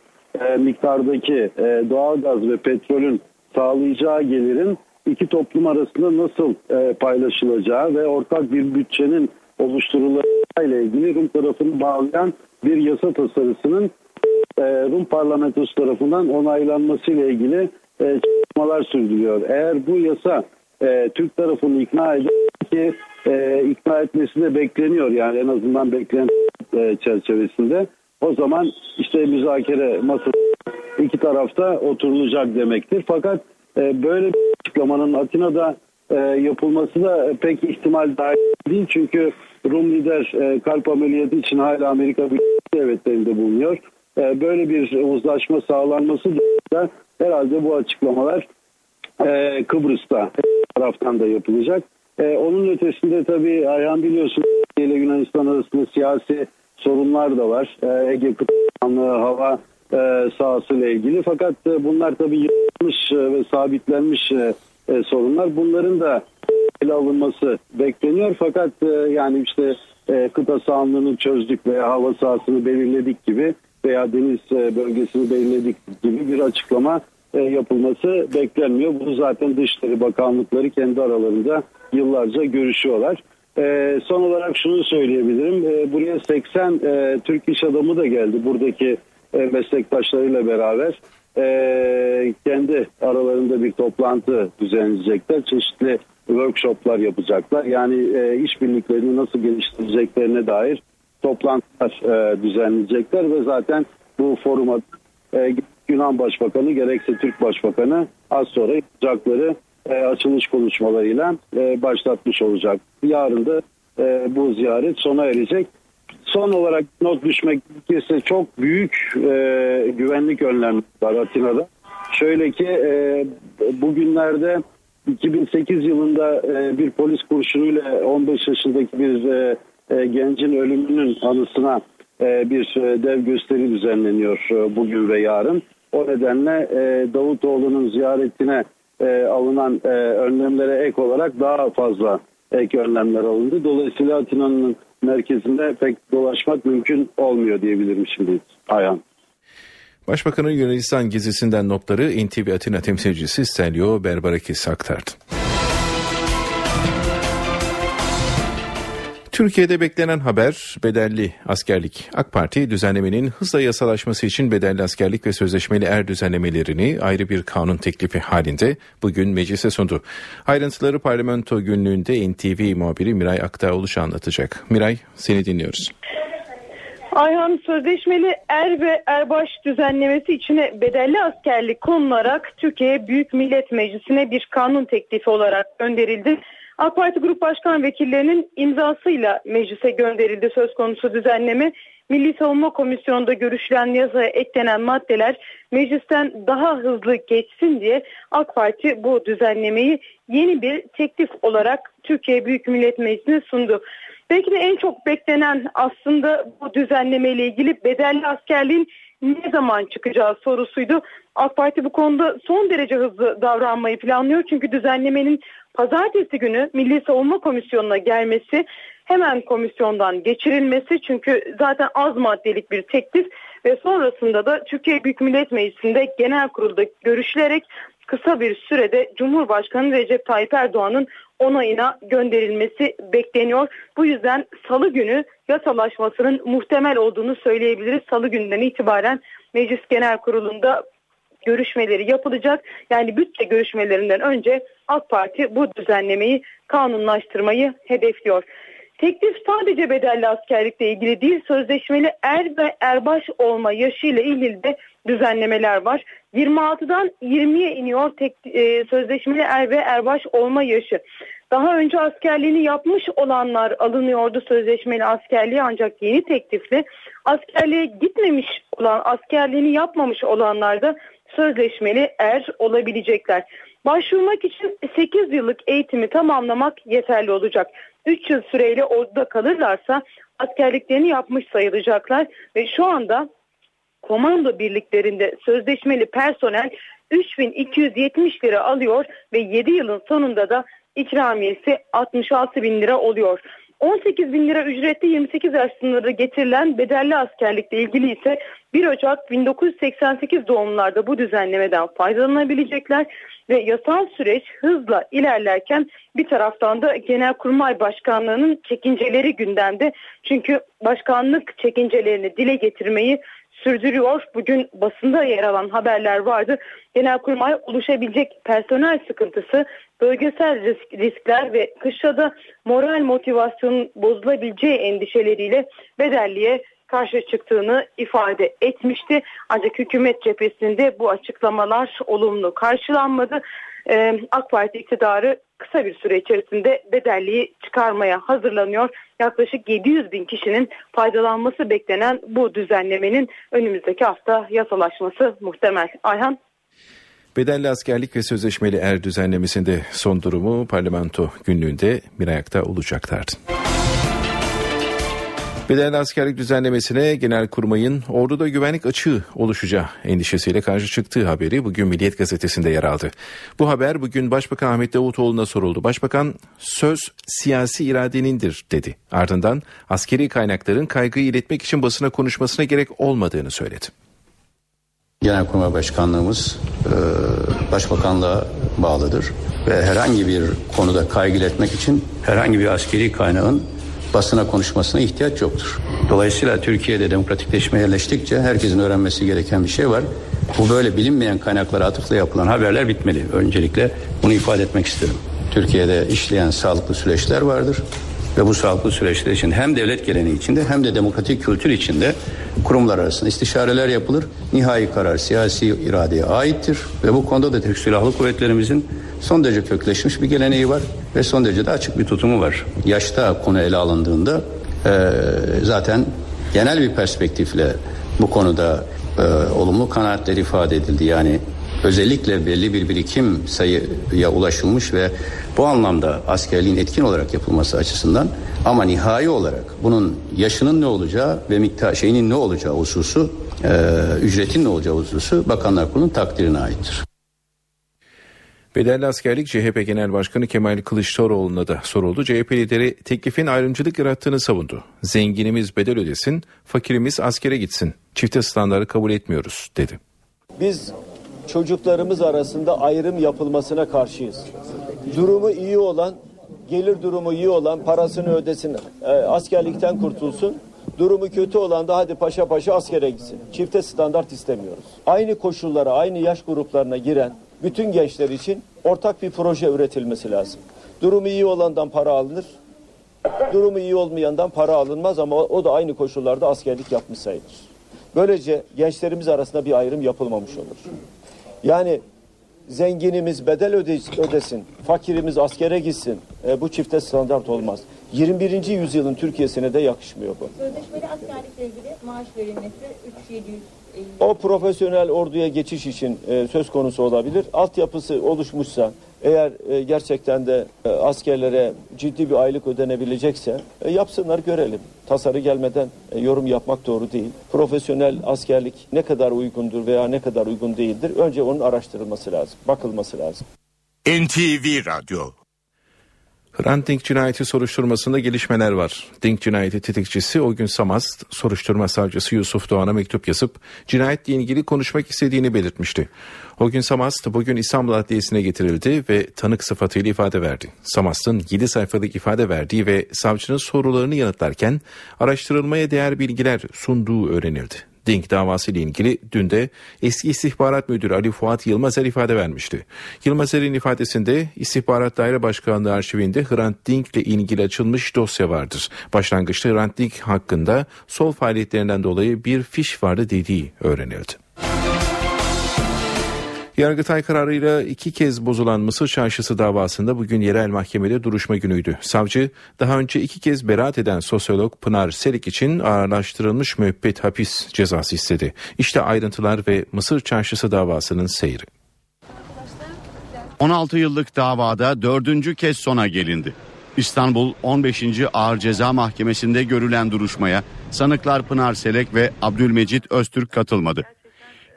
e, miktardaki e, doğal gaz ve petrolün sağlayacağı gelirin iki toplum arasında nasıl e, paylaşılacağı ve ortak bir bütçenin oluşturulacağıyla ilgili Rum tarafını bağlayan bir yasa tasarısının e, Rum parlamentosu tarafından onaylanması ile ilgili e, çalışmalar sürdürüyor. Eğer bu yasa e, Türk tarafını ikna eder ki e, ikna etmesi de bekleniyor yani en azından beklenti e, çerçevesinde o zaman işte müzakere masası iki tarafta oturulacak demektir. Fakat böyle bir açıklamanın Atina'da e, yapılması da pek ihtimal dahil değil. Çünkü Rum lider e, kalp ameliyatı için hala Amerika Birleşik Devletleri'nde bulunuyor. E, böyle bir uzlaşma sağlanması da herhalde bu açıklamalar Kıbrıs'ta taraftan da yapılacak. Onun ötesinde tabii Ayhan biliyorsun ile Yunanistan arasında siyasi sorunlar da var. Ege kıtlığı, hava e, sahası ile ilgili. Fakat e, bunlar tabii yıkılmış e, ve sabitlenmiş e, e, sorunlar. Bunların da ele alınması bekleniyor. Fakat e, yani işte e, kıta sahanlığını çözdük veya hava sahasını belirledik gibi veya deniz e, bölgesini belirledik gibi bir açıklama e, yapılması beklenmiyor. Bu zaten Dışişleri Bakanlıkları kendi aralarında yıllarca görüşüyorlar. E, son olarak şunu söyleyebilirim. E, buraya 80 e, Türk iş adamı da geldi. Buradaki e, meslektaşlarıyla beraber e, kendi aralarında bir toplantı düzenleyecekler. Çeşitli workshoplar yapacaklar. Yani e, işbirliklerini nasıl geliştireceklerine dair toplantılar düzenleyecekler ve zaten bu foruma Yunan Başbakanı gerekse Türk Başbakanı az sonra yapacakları açılış konuşmalarıyla başlatmış olacak. Yarın da bu ziyaret sona erecek. Son olarak not düşmek gerekirse çok büyük e, güvenlik önlemleri var Atina'da. Şöyle ki e, bugünlerde 2008 yılında e, bir polis kurşunuyla 15 yaşındaki bir e, e, gencin ölümünün anısına e, bir e, dev gösteri düzenleniyor e, bugün ve yarın. O nedenle e, Davutoğlu'nun ziyaretine e, alınan e, önlemlere ek olarak daha fazla ek önlemler alındı. Dolayısıyla Atina'nın merkezinde pek dolaşmak mümkün olmuyor diyebilirim şimdi Ayhan. Başbakanın Yunanistan gezisinden notları NTV Atina temsilcisi Stelio Berbarakis aktardı. Türkiye'de beklenen haber bedelli askerlik. AK Parti düzenlemenin hızla yasalaşması için bedelli askerlik ve sözleşmeli er düzenlemelerini ayrı bir kanun teklifi halinde bugün meclise sundu. Ayrıntıları parlamento günlüğünde NTV muhabiri Miray Aktağoluş anlatacak. Miray seni dinliyoruz. Ayhan sözleşmeli er ve erbaş düzenlemesi içine bedelli askerlik konularak Türkiye Büyük Millet Meclisi'ne bir kanun teklifi olarak gönderildi. AK Parti Grup Başkan Vekillerinin imzasıyla meclise gönderildi söz konusu düzenleme. Milli Savunma Komisyonu'nda görüşülen yazıya eklenen maddeler meclisten daha hızlı geçsin diye AK Parti bu düzenlemeyi yeni bir teklif olarak Türkiye Büyük Millet Meclisi'ne sundu. Belki de en çok beklenen aslında bu düzenleme ile ilgili bedelli askerliğin ne zaman çıkacağı sorusuydu. AK Parti bu konuda son derece hızlı davranmayı planlıyor. Çünkü düzenlemenin pazartesi günü Milli Savunma Komisyonu'na gelmesi hemen komisyondan geçirilmesi çünkü zaten az maddelik bir teklif ve sonrasında da Türkiye Büyük Millet Meclisi'nde genel kurulda görüşülerek kısa bir sürede Cumhurbaşkanı Recep Tayyip Erdoğan'ın onayına gönderilmesi bekleniyor. Bu yüzden salı günü yasalaşmasının muhtemel olduğunu söyleyebiliriz. Salı günden itibaren Meclis Genel Kurulu'nda görüşmeleri yapılacak. Yani bütçe görüşmelerinden önce AK Parti bu düzenlemeyi kanunlaştırmayı hedefliyor. Teklif sadece bedelli askerlikle ilgili değil, sözleşmeli er ve erbaş olma yaşıyla ilgili de düzenlemeler var. 26'dan 20'ye iniyor tek, e, sözleşmeli er ve erbaş olma yaşı. Daha önce askerliğini yapmış olanlar alınıyordu sözleşmeli askerliği ancak yeni teklifle askerliğe gitmemiş olan askerliğini yapmamış olanlar da sözleşmeli er olabilecekler. Başvurmak için 8 yıllık eğitimi tamamlamak yeterli olacak. 3 yıl süreyle orada kalırlarsa askerliklerini yapmış sayılacaklar ve şu anda komando birliklerinde sözleşmeli personel 3270 lira alıyor ve 7 yılın sonunda da ikramiyesi 66 bin lira oluyor. 18 bin lira ücretli 28 yaş sınırı getirilen bedelli askerlikle ilgili ise 1 Ocak 1988 doğumlarda bu düzenlemeden faydalanabilecekler ve yasal süreç hızla ilerlerken bir taraftan da Genelkurmay Başkanlığı'nın çekinceleri gündemde. Çünkü başkanlık çekincelerini dile getirmeyi sürdürüyor. Bugün basında yer alan haberler vardı. Genelkurmay oluşabilecek personel sıkıntısı, bölgesel risk, riskler ve kışlada moral motivasyonun bozulabileceği endişeleriyle bedelliye karşı çıktığını ifade etmişti. Ancak hükümet cephesinde bu açıklamalar olumlu karşılanmadı. Ee, AK Parti iktidarı kısa bir süre içerisinde bedelliği çıkarmaya hazırlanıyor. Yaklaşık 700 bin kişinin faydalanması beklenen bu düzenlemenin önümüzdeki hafta yasalaşması muhtemel. Ayhan Bedelli askerlik ve sözleşmeli er düzenlemesinde son durumu parlamento günlüğünde Mirayak'ta olacaklardı. Bedelli askerlik düzenlemesine Genelkurmay'ın orduda güvenlik açığı oluşacağı endişesiyle karşı çıktığı haberi bugün Milliyet Gazetesi'nde yer aldı. Bu haber bugün Başbakan Ahmet Davutoğlu'na soruldu. Başbakan söz siyasi iradenindir dedi. Ardından askeri kaynakların kaygıyı iletmek için basına konuşmasına gerek olmadığını söyledi. Genelkurmay Başkanlığımız e, Başbakanlığa bağlıdır ve herhangi bir konuda kaygı iletmek için herhangi bir askeri kaynağın basına konuşmasına ihtiyaç yoktur. Dolayısıyla Türkiye'de demokratikleşmeye yerleştikçe herkesin öğrenmesi gereken bir şey var. Bu böyle bilinmeyen kaynaklara atıfla yapılan haberler bitmeli. Öncelikle bunu ifade etmek isterim. Türkiye'de işleyen sağlıklı süreçler vardır. Ve bu sağlıklı süreçler için hem devlet geleneği içinde hem de demokratik kültür içinde kurumlar arasında istişareler yapılır. Nihai karar siyasi iradeye aittir. Ve bu konuda da Türk Silahlı Kuvvetlerimizin son derece kökleşmiş bir geleneği var. Ve son derece de açık bir tutumu var. Yaşta konu ele alındığında e, zaten genel bir perspektifle bu konuda e, olumlu kanaatler ifade edildi. Yani özellikle belli bir birikim sayıya ulaşılmış ve bu anlamda askerliğin etkin olarak yapılması açısından ama nihai olarak bunun yaşının ne olacağı ve miktar şeyinin ne olacağı hususu e, ücretin ne olacağı hususu Bakanlar Kurulu'nun takdirine aittir. Bedelli askerlik CHP Genel Başkanı Kemal Kılıçdaroğlu'na da soruldu. CHP lideri teklifin ayrımcılık yarattığını savundu. Zenginimiz bedel ödesin, fakirimiz askere gitsin. Çifte standartı kabul etmiyoruz dedi. Biz çocuklarımız arasında ayrım yapılmasına karşıyız. Durumu iyi olan, gelir durumu iyi olan parasını ödesin, e, askerlikten kurtulsun. Durumu kötü olan da hadi paşa paşa askere gitsin. Çifte standart istemiyoruz. Aynı koşullara, aynı yaş gruplarına giren bütün gençler için ortak bir proje üretilmesi lazım. Durumu iyi olandan para alınır, durumu iyi olmayandan para alınmaz ama o da aynı koşullarda askerlik yapmış sayılır. Böylece gençlerimiz arasında bir ayrım yapılmamış olur. Yani zenginimiz bedel ödesin, fakirimiz askere gitsin. E, bu çifte standart olmaz. 21. yüzyılın Türkiye'sine de yakışmıyor bu. Sözleşmeli askerlikle ilgili maaş verilmesi 3750. O profesyonel orduya geçiş için e, söz konusu olabilir. Altyapısı oluşmuşsa eğer e, gerçekten de e, askerlere ciddi bir aylık ödenebilecekse e, yapsınlar görelim. Tasarı gelmeden e, yorum yapmak doğru değil. Profesyonel askerlik ne kadar uygundur veya ne kadar uygun değildir önce onun araştırılması lazım, bakılması lazım. NTV Radyo Hrant cinayeti soruşturmasında gelişmeler var. Dink cinayeti tetikçisi o gün Samast, soruşturma savcısı Yusuf Doğan'a mektup yazıp cinayetle ilgili konuşmak istediğini belirtmişti. O gün Samast bugün İstanbul Adliyesi'ne getirildi ve tanık sıfatıyla ifade verdi. Samast'ın 7 sayfalık ifade verdiği ve savcının sorularını yanıtlarken araştırılmaya değer bilgiler sunduğu öğrenildi. Dink davası ile ilgili dün de eski istihbarat müdürü Ali Fuat Yılmazer ifade vermişti. Yılmazer'in ifadesinde istihbarat daire başkanlığı arşivinde Hrant Dink ile ilgili açılmış dosya vardır. Başlangıçta Hrant Dink hakkında sol faaliyetlerinden dolayı bir fiş vardı dediği öğrenildi. Yargıtay kararıyla iki kez bozulan Mısır Çarşısı davasında bugün yerel mahkemede duruşma günüydü. Savcı daha önce iki kez beraat eden sosyolog Pınar Selik için ağırlaştırılmış müebbet hapis cezası istedi. İşte ayrıntılar ve Mısır Çarşısı davasının seyri. 16 yıllık davada dördüncü kez sona gelindi. İstanbul 15. Ağır Ceza Mahkemesi'nde görülen duruşmaya sanıklar Pınar Selek ve Abdülmecit Öztürk katılmadı.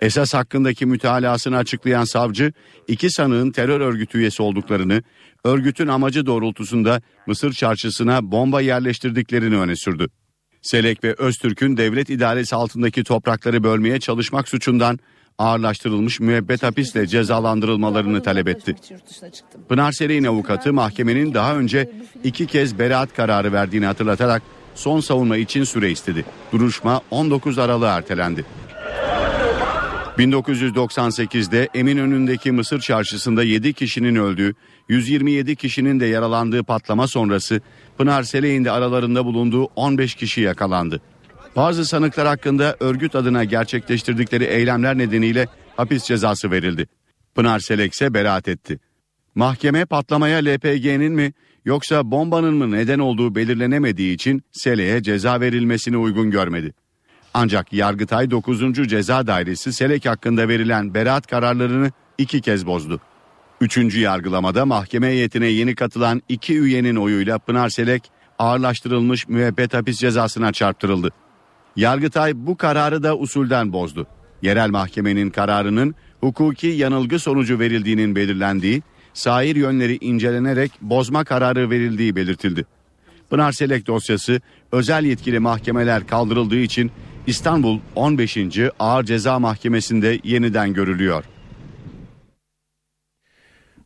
Esas hakkındaki mütalasını açıklayan savcı iki sanığın terör örgütü üyesi olduklarını, örgütün amacı doğrultusunda Mısır çarşısına bomba yerleştirdiklerini öne sürdü. Selek ve Öztürk'ün devlet idaresi altındaki toprakları bölmeye çalışmak suçundan ağırlaştırılmış müebbet hapisle cezalandırılmalarını talep etti. Pınar Selek'in avukatı mahkemenin daha önce iki kez beraat kararı verdiğini hatırlatarak son savunma için süre istedi. Duruşma 19 Aralık'a ertelendi. 1998'de Eminönü'ndeki Mısır çarşısında 7 kişinin öldüğü, 127 kişinin de yaralandığı patlama sonrası Pınar Selek'in de aralarında bulunduğu 15 kişi yakalandı. Bazı sanıklar hakkında örgüt adına gerçekleştirdikleri eylemler nedeniyle hapis cezası verildi. Pınar Selek ise beraat etti. Mahkeme patlamaya LPG'nin mi yoksa bombanın mı neden olduğu belirlenemediği için Selek'e ceza verilmesini uygun görmedi. Ancak Yargıtay 9. Ceza Dairesi Selek hakkında verilen beraat kararlarını iki kez bozdu. Üçüncü yargılamada mahkeme heyetine yeni katılan iki üyenin oyuyla Pınar Selek ağırlaştırılmış müebbet hapis cezasına çarptırıldı. Yargıtay bu kararı da usulden bozdu. Yerel mahkemenin kararının hukuki yanılgı sonucu verildiğinin belirlendiği, sair yönleri incelenerek bozma kararı verildiği belirtildi. Pınar Selek dosyası özel yetkili mahkemeler kaldırıldığı için İstanbul 15. Ağır Ceza Mahkemesi'nde yeniden görülüyor.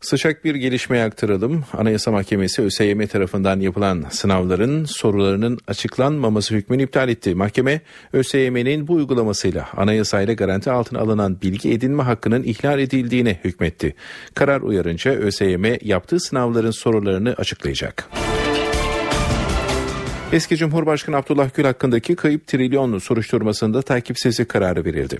Sıcak bir gelişmeye aktaralım. Anayasa Mahkemesi ÖSYM tarafından yapılan sınavların sorularının açıklanmaması hükmünü iptal etti. Mahkeme ÖSYM'nin bu uygulamasıyla anayasayla garanti altına alınan bilgi edinme hakkının ihlal edildiğine hükmetti. Karar uyarınca ÖSYM yaptığı sınavların sorularını açıklayacak. Eski Cumhurbaşkanı Abdullah Gül hakkındaki kayıp trilyonlu soruşturmasında takipsizlik kararı verildi.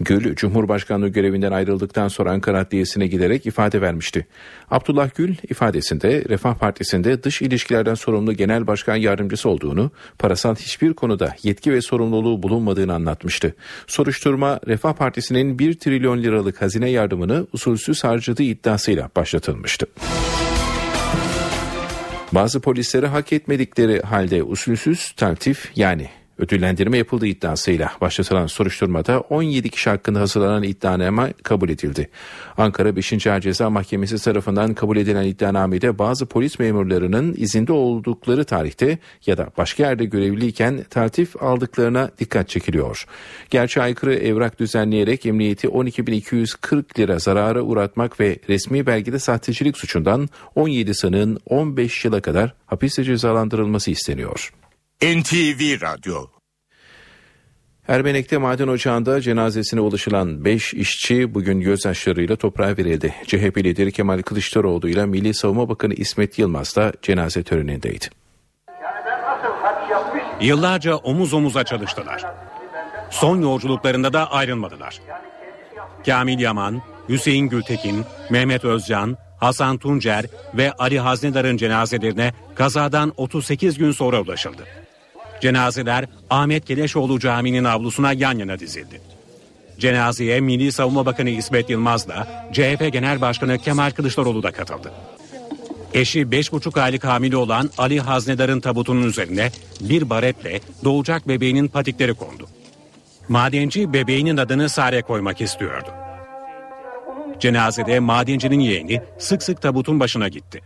Gül, Cumhurbaşkanlığı görevinden ayrıldıktan sonra Ankara Adliyesi'ne giderek ifade vermişti. Abdullah Gül ifadesinde Refah Partisi'nde dış ilişkilerden sorumlu genel başkan yardımcısı olduğunu, parasal hiçbir konuda yetki ve sorumluluğu bulunmadığını anlatmıştı. Soruşturma Refah Partisi'nin 1 trilyon liralık hazine yardımını usulsüz harcadığı iddiasıyla başlatılmıştı. Bazı polisleri hak etmedikleri halde usulsüz taltif yani ödüllendirme yapıldığı iddiasıyla başlatılan soruşturmada 17 kişi hakkında hazırlanan iddianame kabul edildi. Ankara 5. Ağır Ceza Mahkemesi tarafından kabul edilen iddianamede bazı polis memurlarının izinde oldukları tarihte ya da başka yerde görevliyken taltif aldıklarına dikkat çekiliyor. Gerçi aykırı evrak düzenleyerek emniyeti 12.240 lira zarara uğratmak ve resmi belgede sahtecilik suçundan 17 sanığın 15 yıla kadar hapiste cezalandırılması isteniyor. NTV Radyo Ermenek'te maden ocağında cenazesine ulaşılan 5 işçi bugün gözyaşlarıyla toprağa verildi. CHP lideri Kemal Kılıçdaroğlu ile Milli Savunma Bakanı İsmet Yılmaz da cenaze törenindeydi. Yıllarca omuz omuza çalıştılar. Son yolculuklarında da ayrılmadılar. Kamil Yaman, Hüseyin Gültekin, Mehmet Özcan, Hasan Tuncer ve Ali Haznedar'ın cenazelerine kazadan 38 gün sonra ulaşıldı. Cenazeler Ahmet Keleşoğlu Camii'nin avlusuna yan yana dizildi. Cenazeye Milli Savunma Bakanı İsmet Yılmaz'la CHP Genel Başkanı Kemal Kılıçdaroğlu da katıldı. Eşi 5,5 aylık hamile olan Ali Haznedar'ın tabutunun üzerine bir baretle doğacak bebeğinin patikleri kondu. Madenci bebeğinin adını Sare koymak istiyordu. Cenazede madencinin yeğeni sık sık tabutun başına gitti.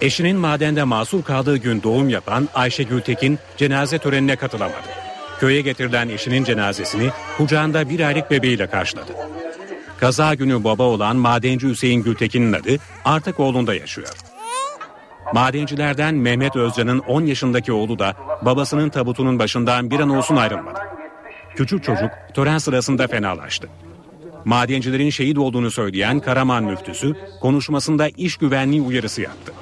Eşinin madende masum kaldığı gün doğum yapan Ayşe Gültekin cenaze törenine katılamadı. Köye getirilen eşinin cenazesini kucağında bir aylık bebeğiyle karşıladı. Kaza günü baba olan madenci Hüseyin Gültekin'in adı artık oğlunda yaşıyor. Madencilerden Mehmet Özcan'ın 10 yaşındaki oğlu da babasının tabutunun başından bir an olsun ayrılmadı. Küçük çocuk tören sırasında fenalaştı. Madencilerin şehit olduğunu söyleyen Karaman müftüsü konuşmasında iş güvenliği uyarısı yaptı.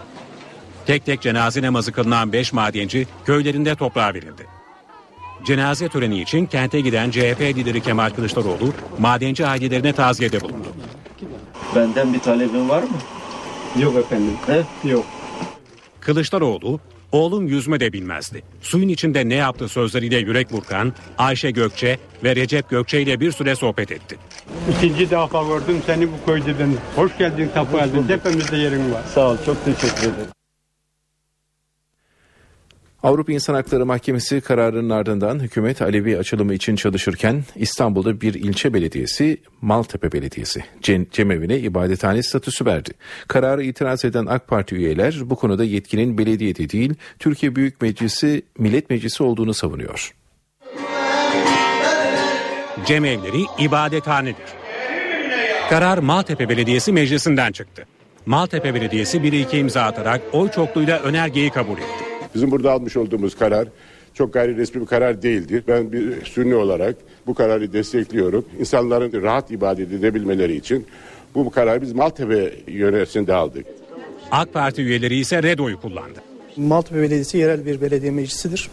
Tek tek cenaze namazı kılınan 5 madenci köylerinde toprağa verildi. Cenaze töreni için kente giden CHP lideri Kemal Kılıçdaroğlu madenci ailelerine taziyede bulundu. Benden bir talebin var mı? Yok efendim. He? Yok. Kılıçdaroğlu, oğlum yüzme de bilmezdi. Suyun içinde ne yaptı sözleriyle yürek burkan Ayşe Gökçe ve Recep Gökçe ile bir süre sohbet etti. İkinci defa gördüm seni bu köyde ben. Hoş geldin tapu geldin. Tepemizde yerin var. Sağ ol çok teşekkür ederim. Avrupa İnsan Hakları Mahkemesi kararının ardından hükümet Alevi açılımı için çalışırken İstanbul'da bir ilçe belediyesi Maltepe Belediyesi Cem- cemevine ibadethane statüsü verdi. Kararı itiraz eden AK Parti üyeler bu konuda yetkinin belediyede değil Türkiye Büyük Meclisi Millet Meclisi olduğunu savunuyor. Cemevleri ibadethanedir. Karar Maltepe Belediyesi meclisinden çıktı. Maltepe Belediyesi bir iki imza atarak oy çokluğuyla önergeyi kabul etti. Bizim burada almış olduğumuz karar çok gayri resmi bir karar değildir. Ben bir sünni olarak bu kararı destekliyorum. İnsanların rahat ibadet edebilmeleri için bu kararı biz Maltepe yönetisi'nde aldık. AK Parti üyeleri ise red oyu kullandı. Maltepe Belediyesi yerel bir belediye meclisidir.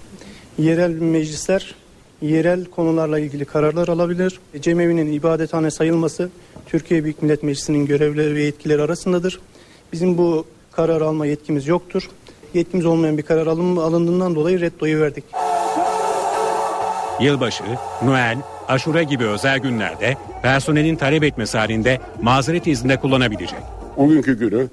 Yerel meclisler yerel konularla ilgili kararlar alabilir. Cemevinin ibadethane sayılması Türkiye Büyük Millet Meclisi'nin görevleri ve yetkileri arasındadır. Bizim bu karar alma yetkimiz yoktur. Yetkimiz olmayan bir karar alın, alındığından dolayı reddoyu verdik. Yılbaşı, Noel, Aşure gibi özel günlerde personelin talep etmesi halinde mazeret izninde kullanabilecek. O günkü günü,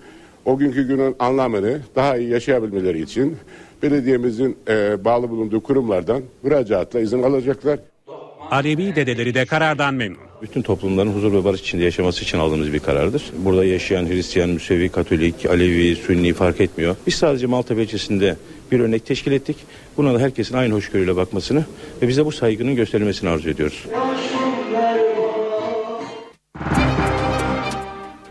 o günkü günün anlamını daha iyi yaşayabilmeleri için belediyemizin e, bağlı bulunduğu kurumlardan müracaatla izin alacaklar. Alevi dedeleri de karardan memnun. Bütün toplumların huzur ve barış içinde yaşaması için aldığımız bir karardır. Burada yaşayan Hristiyan, Müsevi, Katolik, Alevi, Sünni fark etmiyor. Biz sadece Maltepe ilçesinde bir örnek teşkil ettik. Buna da herkesin aynı hoşgörüyle bakmasını ve bize bu saygının gösterilmesini arzu ediyoruz.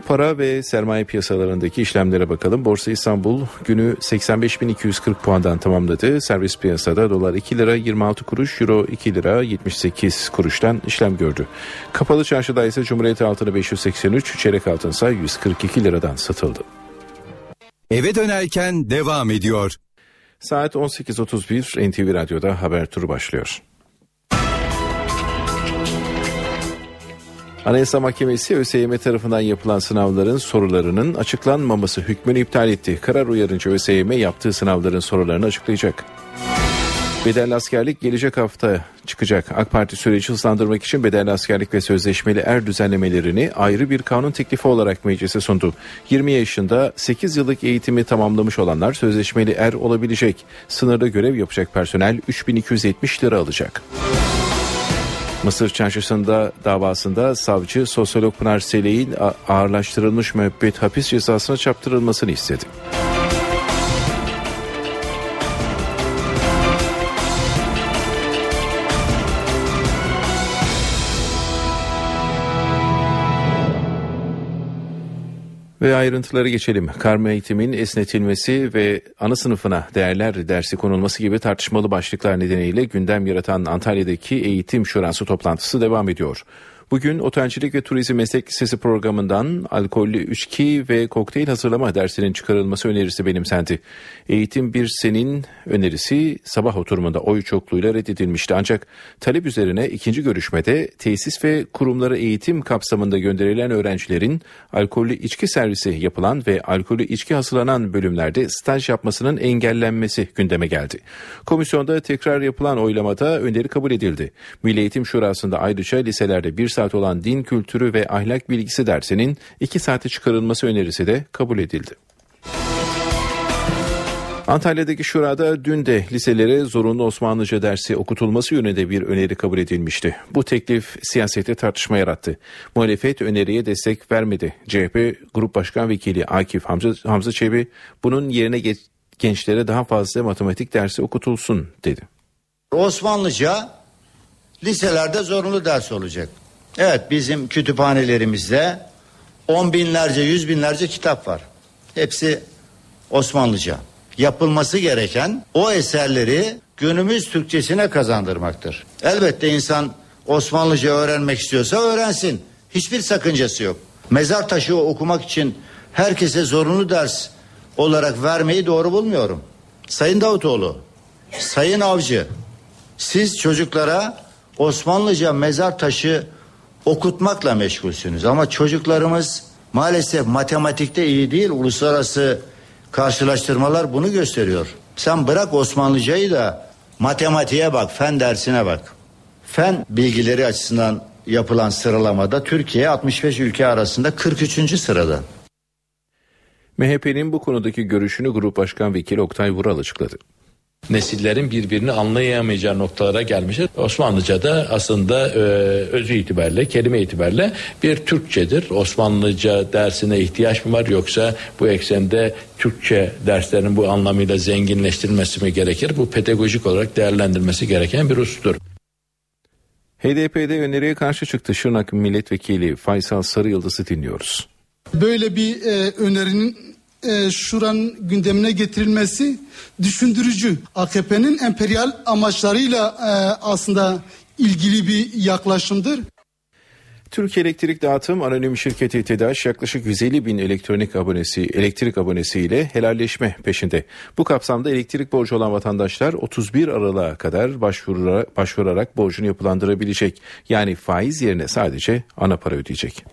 Para ve sermaye piyasalarındaki işlemlere bakalım. Borsa İstanbul günü 85.240 puandan tamamladı. Servis piyasada dolar 2 lira 26 kuruş, euro 2 lira 78 kuruştan işlem gördü. Kapalı çarşıda ise Cumhuriyet altını 583, çeyrek altın ise 142 liradan satıldı. Eve dönerken devam ediyor. Saat 18.31 NTV Radyo'da haber turu başlıyor. Anayasa Mahkemesi ÖSYM tarafından yapılan sınavların sorularının açıklanmaması hükmünü iptal etti. Karar uyarınca ÖSYM yaptığı sınavların sorularını açıklayacak. Bedelli askerlik gelecek hafta çıkacak. AK Parti süreci hızlandırmak için bedelli askerlik ve sözleşmeli er düzenlemelerini ayrı bir kanun teklifi olarak meclise sundu. 20 yaşında 8 yıllık eğitimi tamamlamış olanlar sözleşmeli er olabilecek. Sınırda görev yapacak personel 3270 lira alacak. Mısır çarşısında davasında savcı sosyolog Pınar Seley'in ağırlaştırılmış müebbet hapis cezasına çarptırılmasını istedi. Ve ayrıntıları geçelim. Karma eğitimin esnetilmesi ve ana sınıfına değerler dersi konulması gibi tartışmalı başlıklar nedeniyle gündem yaratan Antalya'daki eğitim şurası toplantısı devam ediyor. Bugün Otelcilik ve Turizm Meslek Lisesi programından alkollü içki ve kokteyl hazırlama dersinin çıkarılması önerisi benimsendi. Eğitim bir senin önerisi sabah oturumunda oy çokluğuyla reddedilmişti. Ancak talep üzerine ikinci görüşmede tesis ve kurumları eğitim kapsamında gönderilen öğrencilerin alkollü içki servisi yapılan ve alkollü içki hazırlanan bölümlerde staj yapmasının engellenmesi gündeme geldi. Komisyonda tekrar yapılan oylamada öneri kabul edildi. Milli Eğitim Şurası'nda ayrıca liselerde bir saat olan din kültürü ve ahlak bilgisi dersinin iki saate çıkarılması önerisi de kabul edildi. Antalya'daki şurada dün de liselere zorunlu Osmanlıca dersi okutulması yönünde bir öneri kabul edilmişti. Bu teklif siyasette tartışma yarattı. Muhalefet öneriye destek vermedi. CHP Grup Başkan Vekili Akif Hamza, Hamza Çebi bunun yerine geç, gençlere daha fazla matematik dersi okutulsun dedi. Osmanlıca liselerde zorunlu ders olacak. Evet bizim kütüphanelerimizde on binlerce yüz binlerce kitap var. Hepsi Osmanlıca. Yapılması gereken o eserleri günümüz Türkçesine kazandırmaktır. Elbette insan Osmanlıca öğrenmek istiyorsa öğrensin. Hiçbir sakıncası yok. Mezar taşı okumak için herkese zorunlu ders olarak vermeyi doğru bulmuyorum. Sayın Davutoğlu, Sayın Avcı, siz çocuklara Osmanlıca mezar taşı okutmakla meşgulsünüz. Ama çocuklarımız maalesef matematikte iyi değil. Uluslararası karşılaştırmalar bunu gösteriyor. Sen bırak Osmanlıcayı da matematiğe bak, fen dersine bak. Fen bilgileri açısından yapılan sıralamada Türkiye 65 ülke arasında 43. sırada. MHP'nin bu konudaki görüşünü Grup Başkan Vekili Oktay Vural açıkladı nesillerin birbirini anlayamayacağı noktalara gelmiştir. Osmanlıca da aslında e, özü itibariyle, kelime itibariyle bir Türkçedir. Osmanlıca dersine ihtiyaç mı var yoksa bu eksende Türkçe derslerin bu anlamıyla zenginleştirilmesi mi gerekir? Bu pedagojik olarak değerlendirilmesi gereken bir husustur. HDP'de öneriye karşı çıktı Şırnak Milletvekili Faysal Sarıyıldız'ı dinliyoruz. Böyle bir e, önerinin e, şuranın gündemine getirilmesi düşündürücü. AKP'nin emperyal amaçlarıyla e, aslında ilgili bir yaklaşımdır. Türkiye Elektrik Dağıtım Anonim Şirketi TEDAŞ yaklaşık 150 bin elektronik abonesi, elektrik abonesi ile helalleşme peşinde. Bu kapsamda elektrik borcu olan vatandaşlar 31 Aralık'a kadar başvurarak, başvurarak borcunu yapılandırabilecek. Yani faiz yerine sadece ana para ödeyecek.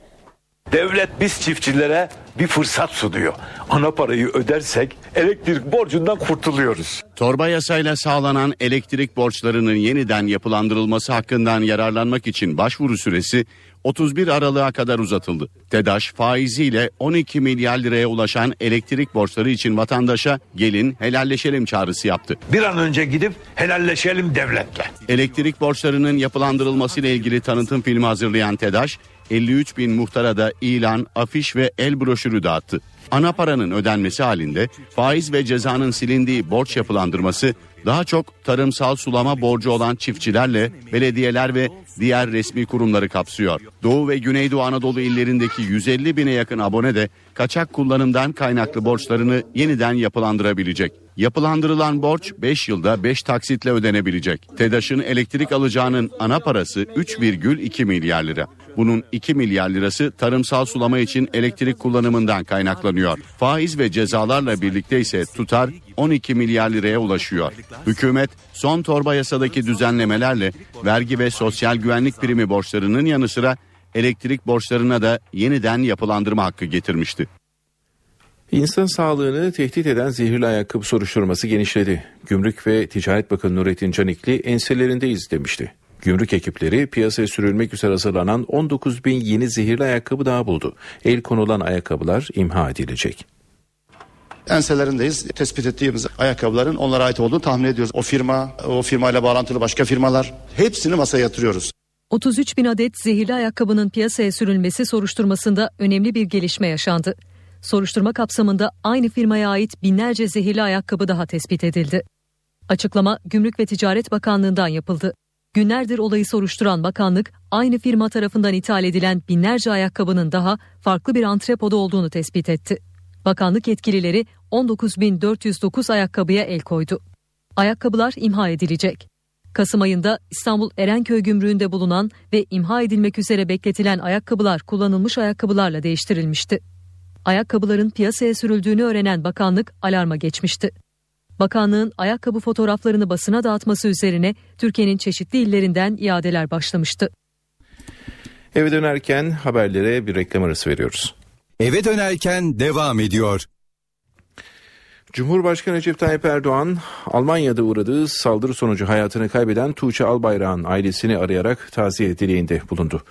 Devlet biz çiftçilere bir fırsat sunuyor. Ana parayı ödersek elektrik borcundan kurtuluyoruz. Torba yasayla sağlanan elektrik borçlarının yeniden yapılandırılması hakkından yararlanmak için başvuru süresi 31 Aralık'a kadar uzatıldı. TEDAŞ faiziyle 12 milyar liraya ulaşan elektrik borçları için vatandaşa gelin helalleşelim çağrısı yaptı. Bir an önce gidip helalleşelim devletle. Elektrik borçlarının yapılandırılması ile ilgili tanıtım filmi hazırlayan TEDAŞ 53 bin muhtara da ilan, afiş ve el broşürü dağıttı. Ana paranın ödenmesi halinde faiz ve cezanın silindiği borç yapılandırması daha çok tarımsal sulama borcu olan çiftçilerle belediyeler ve diğer resmi kurumları kapsıyor. Doğu ve Güneydoğu Anadolu illerindeki 150 bine yakın abone de kaçak kullanımdan kaynaklı borçlarını yeniden yapılandırabilecek. Yapılandırılan borç 5 yılda 5 taksitle ödenebilecek. TEDAŞ'ın elektrik alacağının ana parası 3,2 milyar lira. Bunun 2 milyar lirası tarımsal sulama için elektrik kullanımından kaynaklanıyor. Faiz ve cezalarla birlikte ise tutar 12 milyar liraya ulaşıyor. Hükümet son torba yasadaki düzenlemelerle vergi ve sosyal güvenlik primi borçlarının yanı sıra elektrik borçlarına da yeniden yapılandırma hakkı getirmişti. İnsan sağlığını tehdit eden zehirli ayakkabı soruşturması genişledi. Gümrük ve Ticaret Bakanı Nurettin Canikli enselerindeyiz demişti. Gümrük ekipleri piyasaya sürülmek üzere hazırlanan 19 bin yeni zehirli ayakkabı daha buldu. El konulan ayakkabılar imha edilecek. Enselerindeyiz. Tespit ettiğimiz ayakkabıların onlara ait olduğunu tahmin ediyoruz. O firma, o firmayla bağlantılı başka firmalar hepsini masaya yatırıyoruz. 33 bin adet zehirli ayakkabının piyasaya sürülmesi soruşturmasında önemli bir gelişme yaşandı. Soruşturma kapsamında aynı firmaya ait binlerce zehirli ayakkabı daha tespit edildi. Açıklama Gümrük ve Ticaret Bakanlığı'ndan yapıldı. Günlerdir olayı soruşturan bakanlık aynı firma tarafından ithal edilen binlerce ayakkabının daha farklı bir antrepoda olduğunu tespit etti. Bakanlık yetkilileri 19.409 ayakkabıya el koydu. Ayakkabılar imha edilecek. Kasım ayında İstanbul Erenköy gümrüğünde bulunan ve imha edilmek üzere bekletilen ayakkabılar kullanılmış ayakkabılarla değiştirilmişti. Ayakkabıların piyasaya sürüldüğünü öğrenen bakanlık alarma geçmişti. Bakanlığın ayakkabı fotoğraflarını basına dağıtması üzerine Türkiye'nin çeşitli illerinden iadeler başlamıştı. Eve dönerken haberlere bir reklam arası veriyoruz. Eve dönerken devam ediyor. Cumhurbaşkanı Recep Tayyip Erdoğan, Almanya'da uğradığı saldırı sonucu hayatını kaybeden Tuğçe Albayrak'ın ailesini arayarak taziye dileğinde bulundu.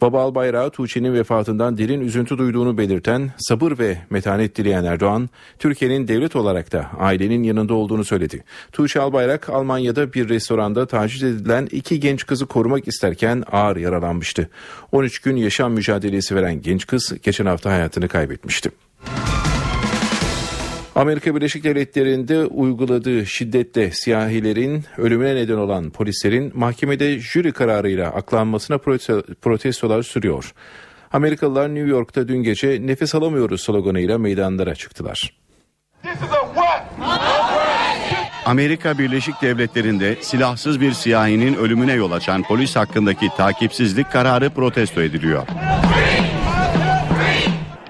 Baba Albayrak, Tuğçe'nin vefatından derin üzüntü duyduğunu belirten, sabır ve metanet dileyen Erdoğan, Türkiye'nin devlet olarak da ailenin yanında olduğunu söyledi. Tuğçe Albayrak, Almanya'da bir restoranda taciz edilen iki genç kızı korumak isterken ağır yaralanmıştı. 13 gün yaşam mücadelesi veren genç kız geçen hafta hayatını kaybetmişti. Amerika Birleşik Devletleri'nde uyguladığı şiddetle siyahilerin ölümüne neden olan polislerin mahkemede jüri kararıyla aklanmasına protestolar sürüyor. Amerikalılar New York'ta dün gece nefes alamıyoruz sloganıyla meydanlara çıktılar. Amerika Birleşik Devletleri'nde silahsız bir siyahinin ölümüne yol açan polis hakkındaki takipsizlik kararı protesto ediliyor.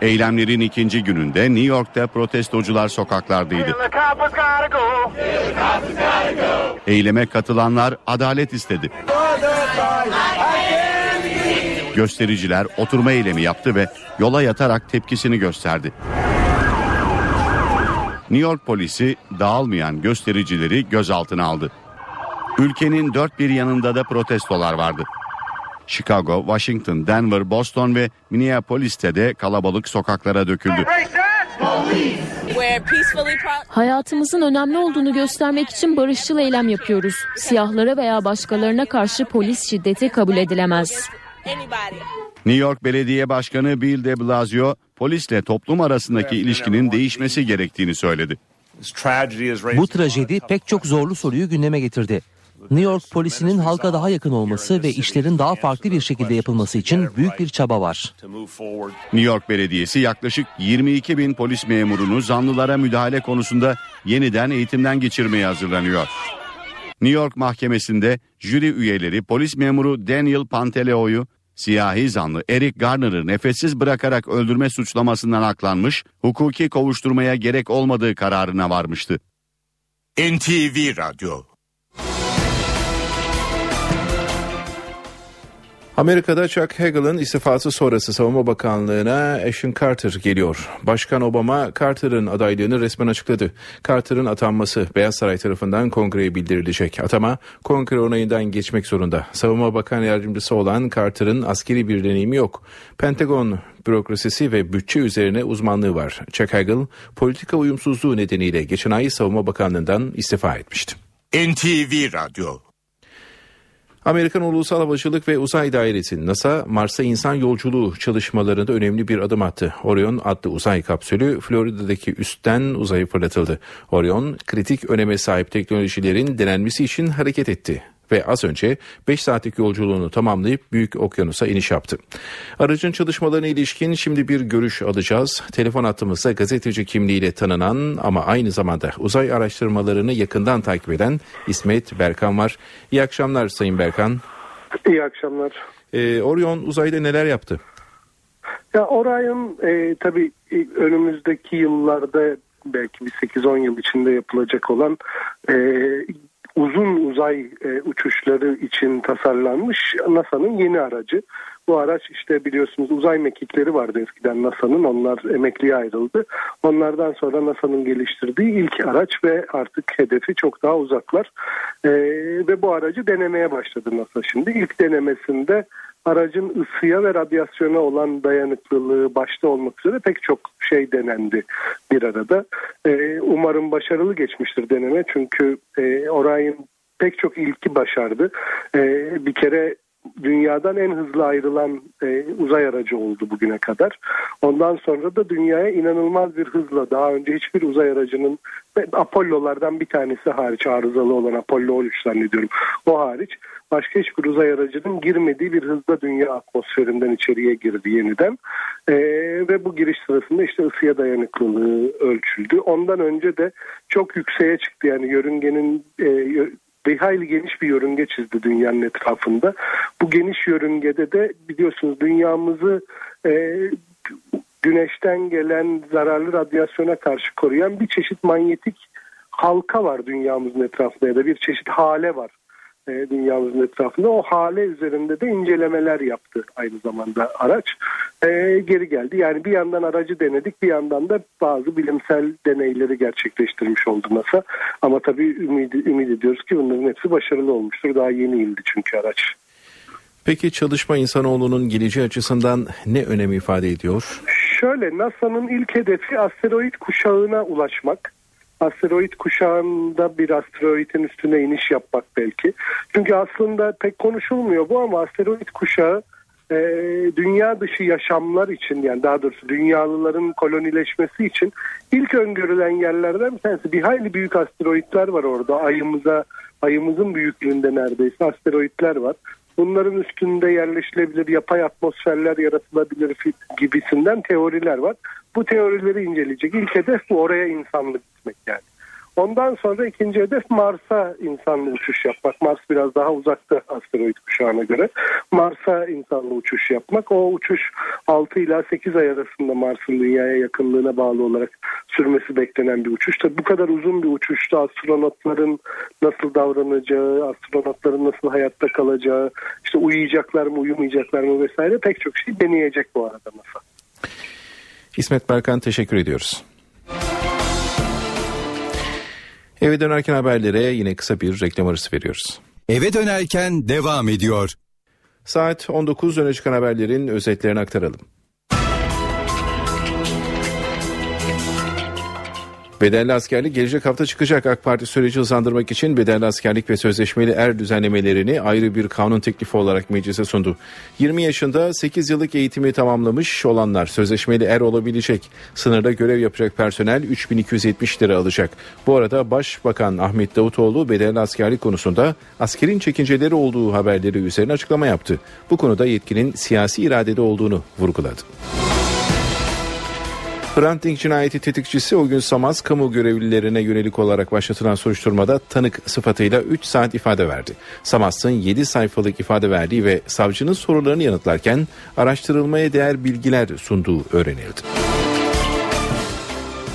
Eylemlerin ikinci gününde New York'ta protestocular sokaklardaydı. Eyleme katılanlar adalet istedi. Göstericiler oturma eylemi yaptı ve yola yatarak tepkisini gösterdi. New York polisi dağılmayan göstericileri gözaltına aldı. Ülkenin dört bir yanında da protestolar vardı. Chicago, Washington, Denver, Boston ve Minneapolis'te de kalabalık sokaklara döküldü. Hayatımızın önemli olduğunu göstermek için barışçıl eylem yapıyoruz. Siyahlara veya başkalarına karşı polis şiddeti kabul edilemez. New York Belediye Başkanı Bill de Blasio polisle toplum arasındaki ilişkinin değişmesi gerektiğini söyledi. Bu trajedi pek çok zorlu soruyu gündeme getirdi. New York polisinin halka daha yakın olması ve işlerin daha farklı bir şekilde yapılması için büyük bir çaba var. New York Belediyesi yaklaşık 22 bin polis memurunu zanlılara müdahale konusunda yeniden eğitimden geçirmeye hazırlanıyor. New York Mahkemesi'nde jüri üyeleri polis memuru Daniel Panteleo'yu siyahi zanlı Eric Garner'ı nefessiz bırakarak öldürme suçlamasından aklanmış, hukuki kovuşturmaya gerek olmadığı kararına varmıştı. NTV Radyo Amerika'da Chuck Hagel'ın istifası sonrası Savunma Bakanlığı'na Ashton Carter geliyor. Başkan Obama Carter'ın adaylığını resmen açıkladı. Carter'ın atanması Beyaz Saray tarafından kongreye bildirilecek. Atama kongre onayından geçmek zorunda. Savunma Bakan Yardımcısı olan Carter'ın askeri bir deneyimi yok. Pentagon bürokrasisi ve bütçe üzerine uzmanlığı var. Chuck Hagel politika uyumsuzluğu nedeniyle geçen ay Savunma Bakanlığı'ndan istifa etmişti. NTV Radyo Amerikan Ulusal Havacılık ve Uzay Dairesi NASA Mars'a insan yolculuğu çalışmalarında önemli bir adım attı. Orion adlı uzay kapsülü Florida'daki üstten uzaya fırlatıldı. Orion kritik öneme sahip teknolojilerin denenmesi için hareket etti ve az önce 5 saatlik yolculuğunu tamamlayıp Büyük Okyanus'a iniş yaptı. Aracın çalışmalarına ilişkin şimdi bir görüş alacağız. Telefon attığımızda gazeteci kimliğiyle tanınan ama aynı zamanda uzay araştırmalarını yakından takip eden İsmet Berkan var. İyi akşamlar Sayın Berkan. İyi akşamlar. Ee, Orion uzayda neler yaptı? Ya Orion e, tabii önümüzdeki yıllarda belki bir 8-10 yıl içinde yapılacak olan e, uzun uzay e, uçuşları için tasarlanmış NASA'nın yeni aracı. Bu araç işte biliyorsunuz uzay mekikleri vardı eskiden NASA'nın onlar emekliye ayrıldı. Onlardan sonra NASA'nın geliştirdiği ilk araç ve artık hedefi çok daha uzaklar. E, ve bu aracı denemeye başladı NASA şimdi. İlk denemesinde aracın ısıya ve radyasyona olan dayanıklılığı başta olmak üzere pek çok şey denendi bir arada. Ee, umarım başarılı geçmiştir deneme çünkü e, Orion pek çok ilki başardı. Ee, bir kere dünyadan en hızlı ayrılan e, uzay aracı oldu bugüne kadar. Ondan sonra da dünyaya inanılmaz bir hızla daha önce hiçbir uzay aracının Apollo'lardan bir tanesi hariç arızalı olan Apollo 13 zannediyorum. O hariç başka hiçbir uzay aracının girmediği bir hızda dünya atmosferinden içeriye girdi yeniden. E, ve bu giriş sırasında işte ısıya dayanıklılığı ölçüldü. Ondan önce de çok yükseğe çıktı yani yörüngenin e, bir hayli geniş bir yörünge çizdi dünyanın etrafında. Bu geniş yörüngede de biliyorsunuz dünyamızı e, güneşten gelen zararlı radyasyona karşı koruyan bir çeşit manyetik halka var dünyamızın etrafında ya da bir çeşit hale var e, dünyamızın etrafında. O hale üzerinde de incelemeler yaptı aynı zamanda araç. E, geri geldi. Yani bir yandan aracı denedik bir yandan da bazı bilimsel deneyleri gerçekleştirmiş oldu NASA. Ama tabii ümit, ümit ediyoruz ki bunların hepsi başarılı olmuştur. Daha yeni indi çünkü araç. Peki çalışma insanoğlunun geleceği açısından ne önem ifade ediyor? Şöyle NASA'nın ilk hedefi asteroid kuşağına ulaşmak asteroid kuşağında bir asteroidin üstüne iniş yapmak belki. Çünkü aslında pek konuşulmuyor bu ama asteroid kuşağı e, dünya dışı yaşamlar için yani daha doğrusu dünyalıların kolonileşmesi için ilk öngörülen yerlerden bir tanesi. Bir hayli büyük asteroidler var orada. Ayımıza ayımızın büyüklüğünde neredeyse asteroidler var. Bunların üstünde yerleşilebilir yapay atmosferler yaratılabilir gibisinden teoriler var. Bu teorileri inceleyecek. İlk hedef bu oraya insanlık gitmek yani. Ondan sonra ikinci hedef Mars'a insanlı uçuş yapmak. Mars biraz daha uzakta asteroid kuşağına göre. Mars'a insanlı uçuş yapmak. O uçuş 6 ila 8 ay arasında Mars'ın dünyaya yakınlığına bağlı olarak sürmesi beklenen bir uçuş. Tabii bu kadar uzun bir uçuşta astronotların nasıl davranacağı, astronotların nasıl hayatta kalacağı, işte uyuyacaklar mı, uyumayacaklar mı vesaire pek çok şey deneyecek bu arada NASA. İsmet Berkan teşekkür ediyoruz. Eve dönerken haberlere yine kısa bir reklam arası veriyoruz. Eve dönerken devam ediyor. Saat 19 öne çıkan haberlerin özetlerini aktaralım. Bedelli askerlik gelecek hafta çıkacak. AK Parti süreci hızlandırmak için bedelli askerlik ve sözleşmeli er düzenlemelerini ayrı bir kanun teklifi olarak meclise sundu. 20 yaşında 8 yıllık eğitimi tamamlamış olanlar sözleşmeli er olabilecek. Sınırda görev yapacak personel 3270 lira alacak. Bu arada Başbakan Ahmet Davutoğlu bedelli askerlik konusunda askerin çekinceleri olduğu haberleri üzerine açıklama yaptı. Bu konuda yetkinin siyasi iradede olduğunu vurguladı. Hrant Dink cinayeti tetikçisi o gün Samaz kamu görevlilerine yönelik olarak başlatılan soruşturmada tanık sıfatıyla 3 saat ifade verdi. Samaz'ın 7 sayfalık ifade verdiği ve savcının sorularını yanıtlarken araştırılmaya değer bilgiler sunduğu öğrenildi.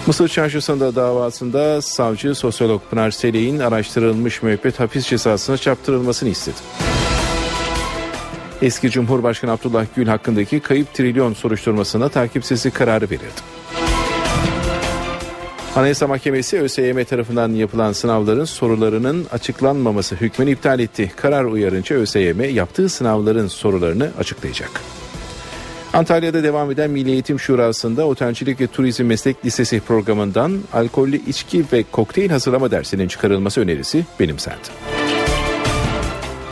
Mısır Çarşısı'nda davasında savcı sosyolog Pınar Selek'in araştırılmış müebbet hapis cezasına çarptırılmasını istedi. Eski Cumhurbaşkanı Abdullah Gül hakkındaki kayıp trilyon soruşturmasına takipsizlik kararı verildi. Anayasa Mahkemesi ÖSYM tarafından yapılan sınavların sorularının açıklanmaması hükmünü iptal etti. Karar uyarınca ÖSYM yaptığı sınavların sorularını açıklayacak. Antalya'da devam eden Milli Eğitim Şurası'nda Otelcilik ve Turizm Meslek Lisesi programından alkollü içki ve kokteyl hazırlama dersinin çıkarılması önerisi benimsendi.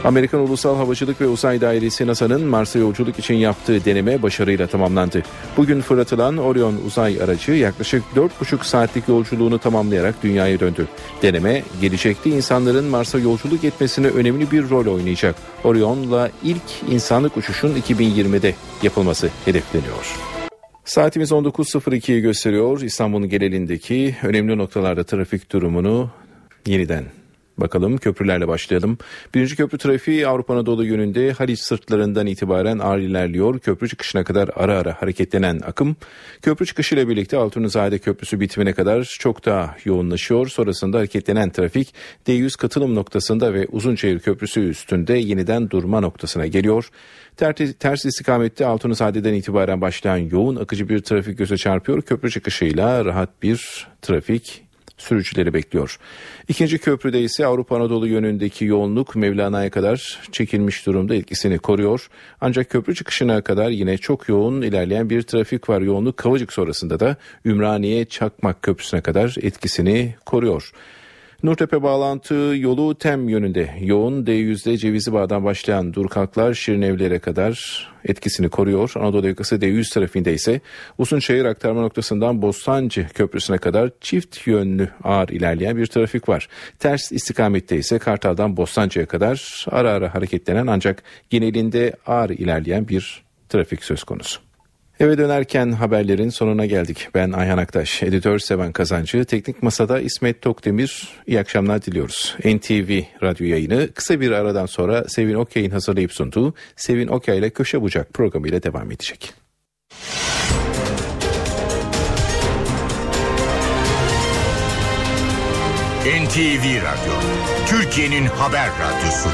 Amerikan Ulusal Havacılık ve Uzay Dairesi NASA'nın Mars'a yolculuk için yaptığı deneme başarıyla tamamlandı. Bugün fırlatılan Orion uzay aracı yaklaşık 4,5 saatlik yolculuğunu tamamlayarak dünyaya döndü. Deneme gelecekte insanların Mars'a yolculuk etmesine önemli bir rol oynayacak. Orion'la ilk insanlık uçuşun 2020'de yapılması hedefleniyor. Saatimiz 19.02'yi gösteriyor. İstanbul'un genelindeki önemli noktalarda trafik durumunu yeniden Bakalım köprülerle başlayalım. Birinci köprü trafiği Avrupa Anadolu yönünde Haliç sırtlarından itibaren ağır ilerliyor. Köprü çıkışına kadar ara ara hareketlenen akım. Köprü çıkışıyla birlikte Altunizade Köprüsü bitimine kadar çok daha yoğunlaşıyor. Sonrasında hareketlenen trafik D100 katılım noktasında ve Uzunçayır Köprüsü üstünde yeniden durma noktasına geliyor. Ters, ters istikamette Altunizade'den itibaren başlayan yoğun akıcı bir trafik göze çarpıyor. Köprü çıkışıyla rahat bir trafik sürücüleri bekliyor. İkinci köprüde ise Avrupa Anadolu yönündeki yoğunluk Mevlana'ya kadar çekilmiş durumda etkisini koruyor. Ancak köprü çıkışına kadar yine çok yoğun ilerleyen bir trafik var. Yoğunluk Kavacık sonrasında da Ümraniye Çakmak Köprüsü'ne kadar etkisini koruyor. Nurtepe bağlantı yolu Tem yönünde yoğun D100'de Cevizli Bağ'dan başlayan durkaklar Şirinevlere kadar etkisini koruyor. Anadolu yakası D100 trafiğinde ise Uzunçayır aktarma noktasından Bostancı Köprüsü'ne kadar çift yönlü ağır ilerleyen bir trafik var. Ters istikamette ise Kartal'dan Bostancı'ya kadar ara ara hareketlenen ancak genelinde ağır ilerleyen bir trafik söz konusu. Eve dönerken haberlerin sonuna geldik. Ben Ayhan Aktaş, editör Seven Kazancı, teknik masada İsmet Tokdemir. İyi akşamlar diliyoruz. NTV radyo yayını kısa bir aradan sonra Sevin Okyay'ın hazırlayıp sunduğu Sevin Okyay ile Köşe Bucak programıyla devam edecek. NTV Radyo, Türkiye'nin haber radyosu.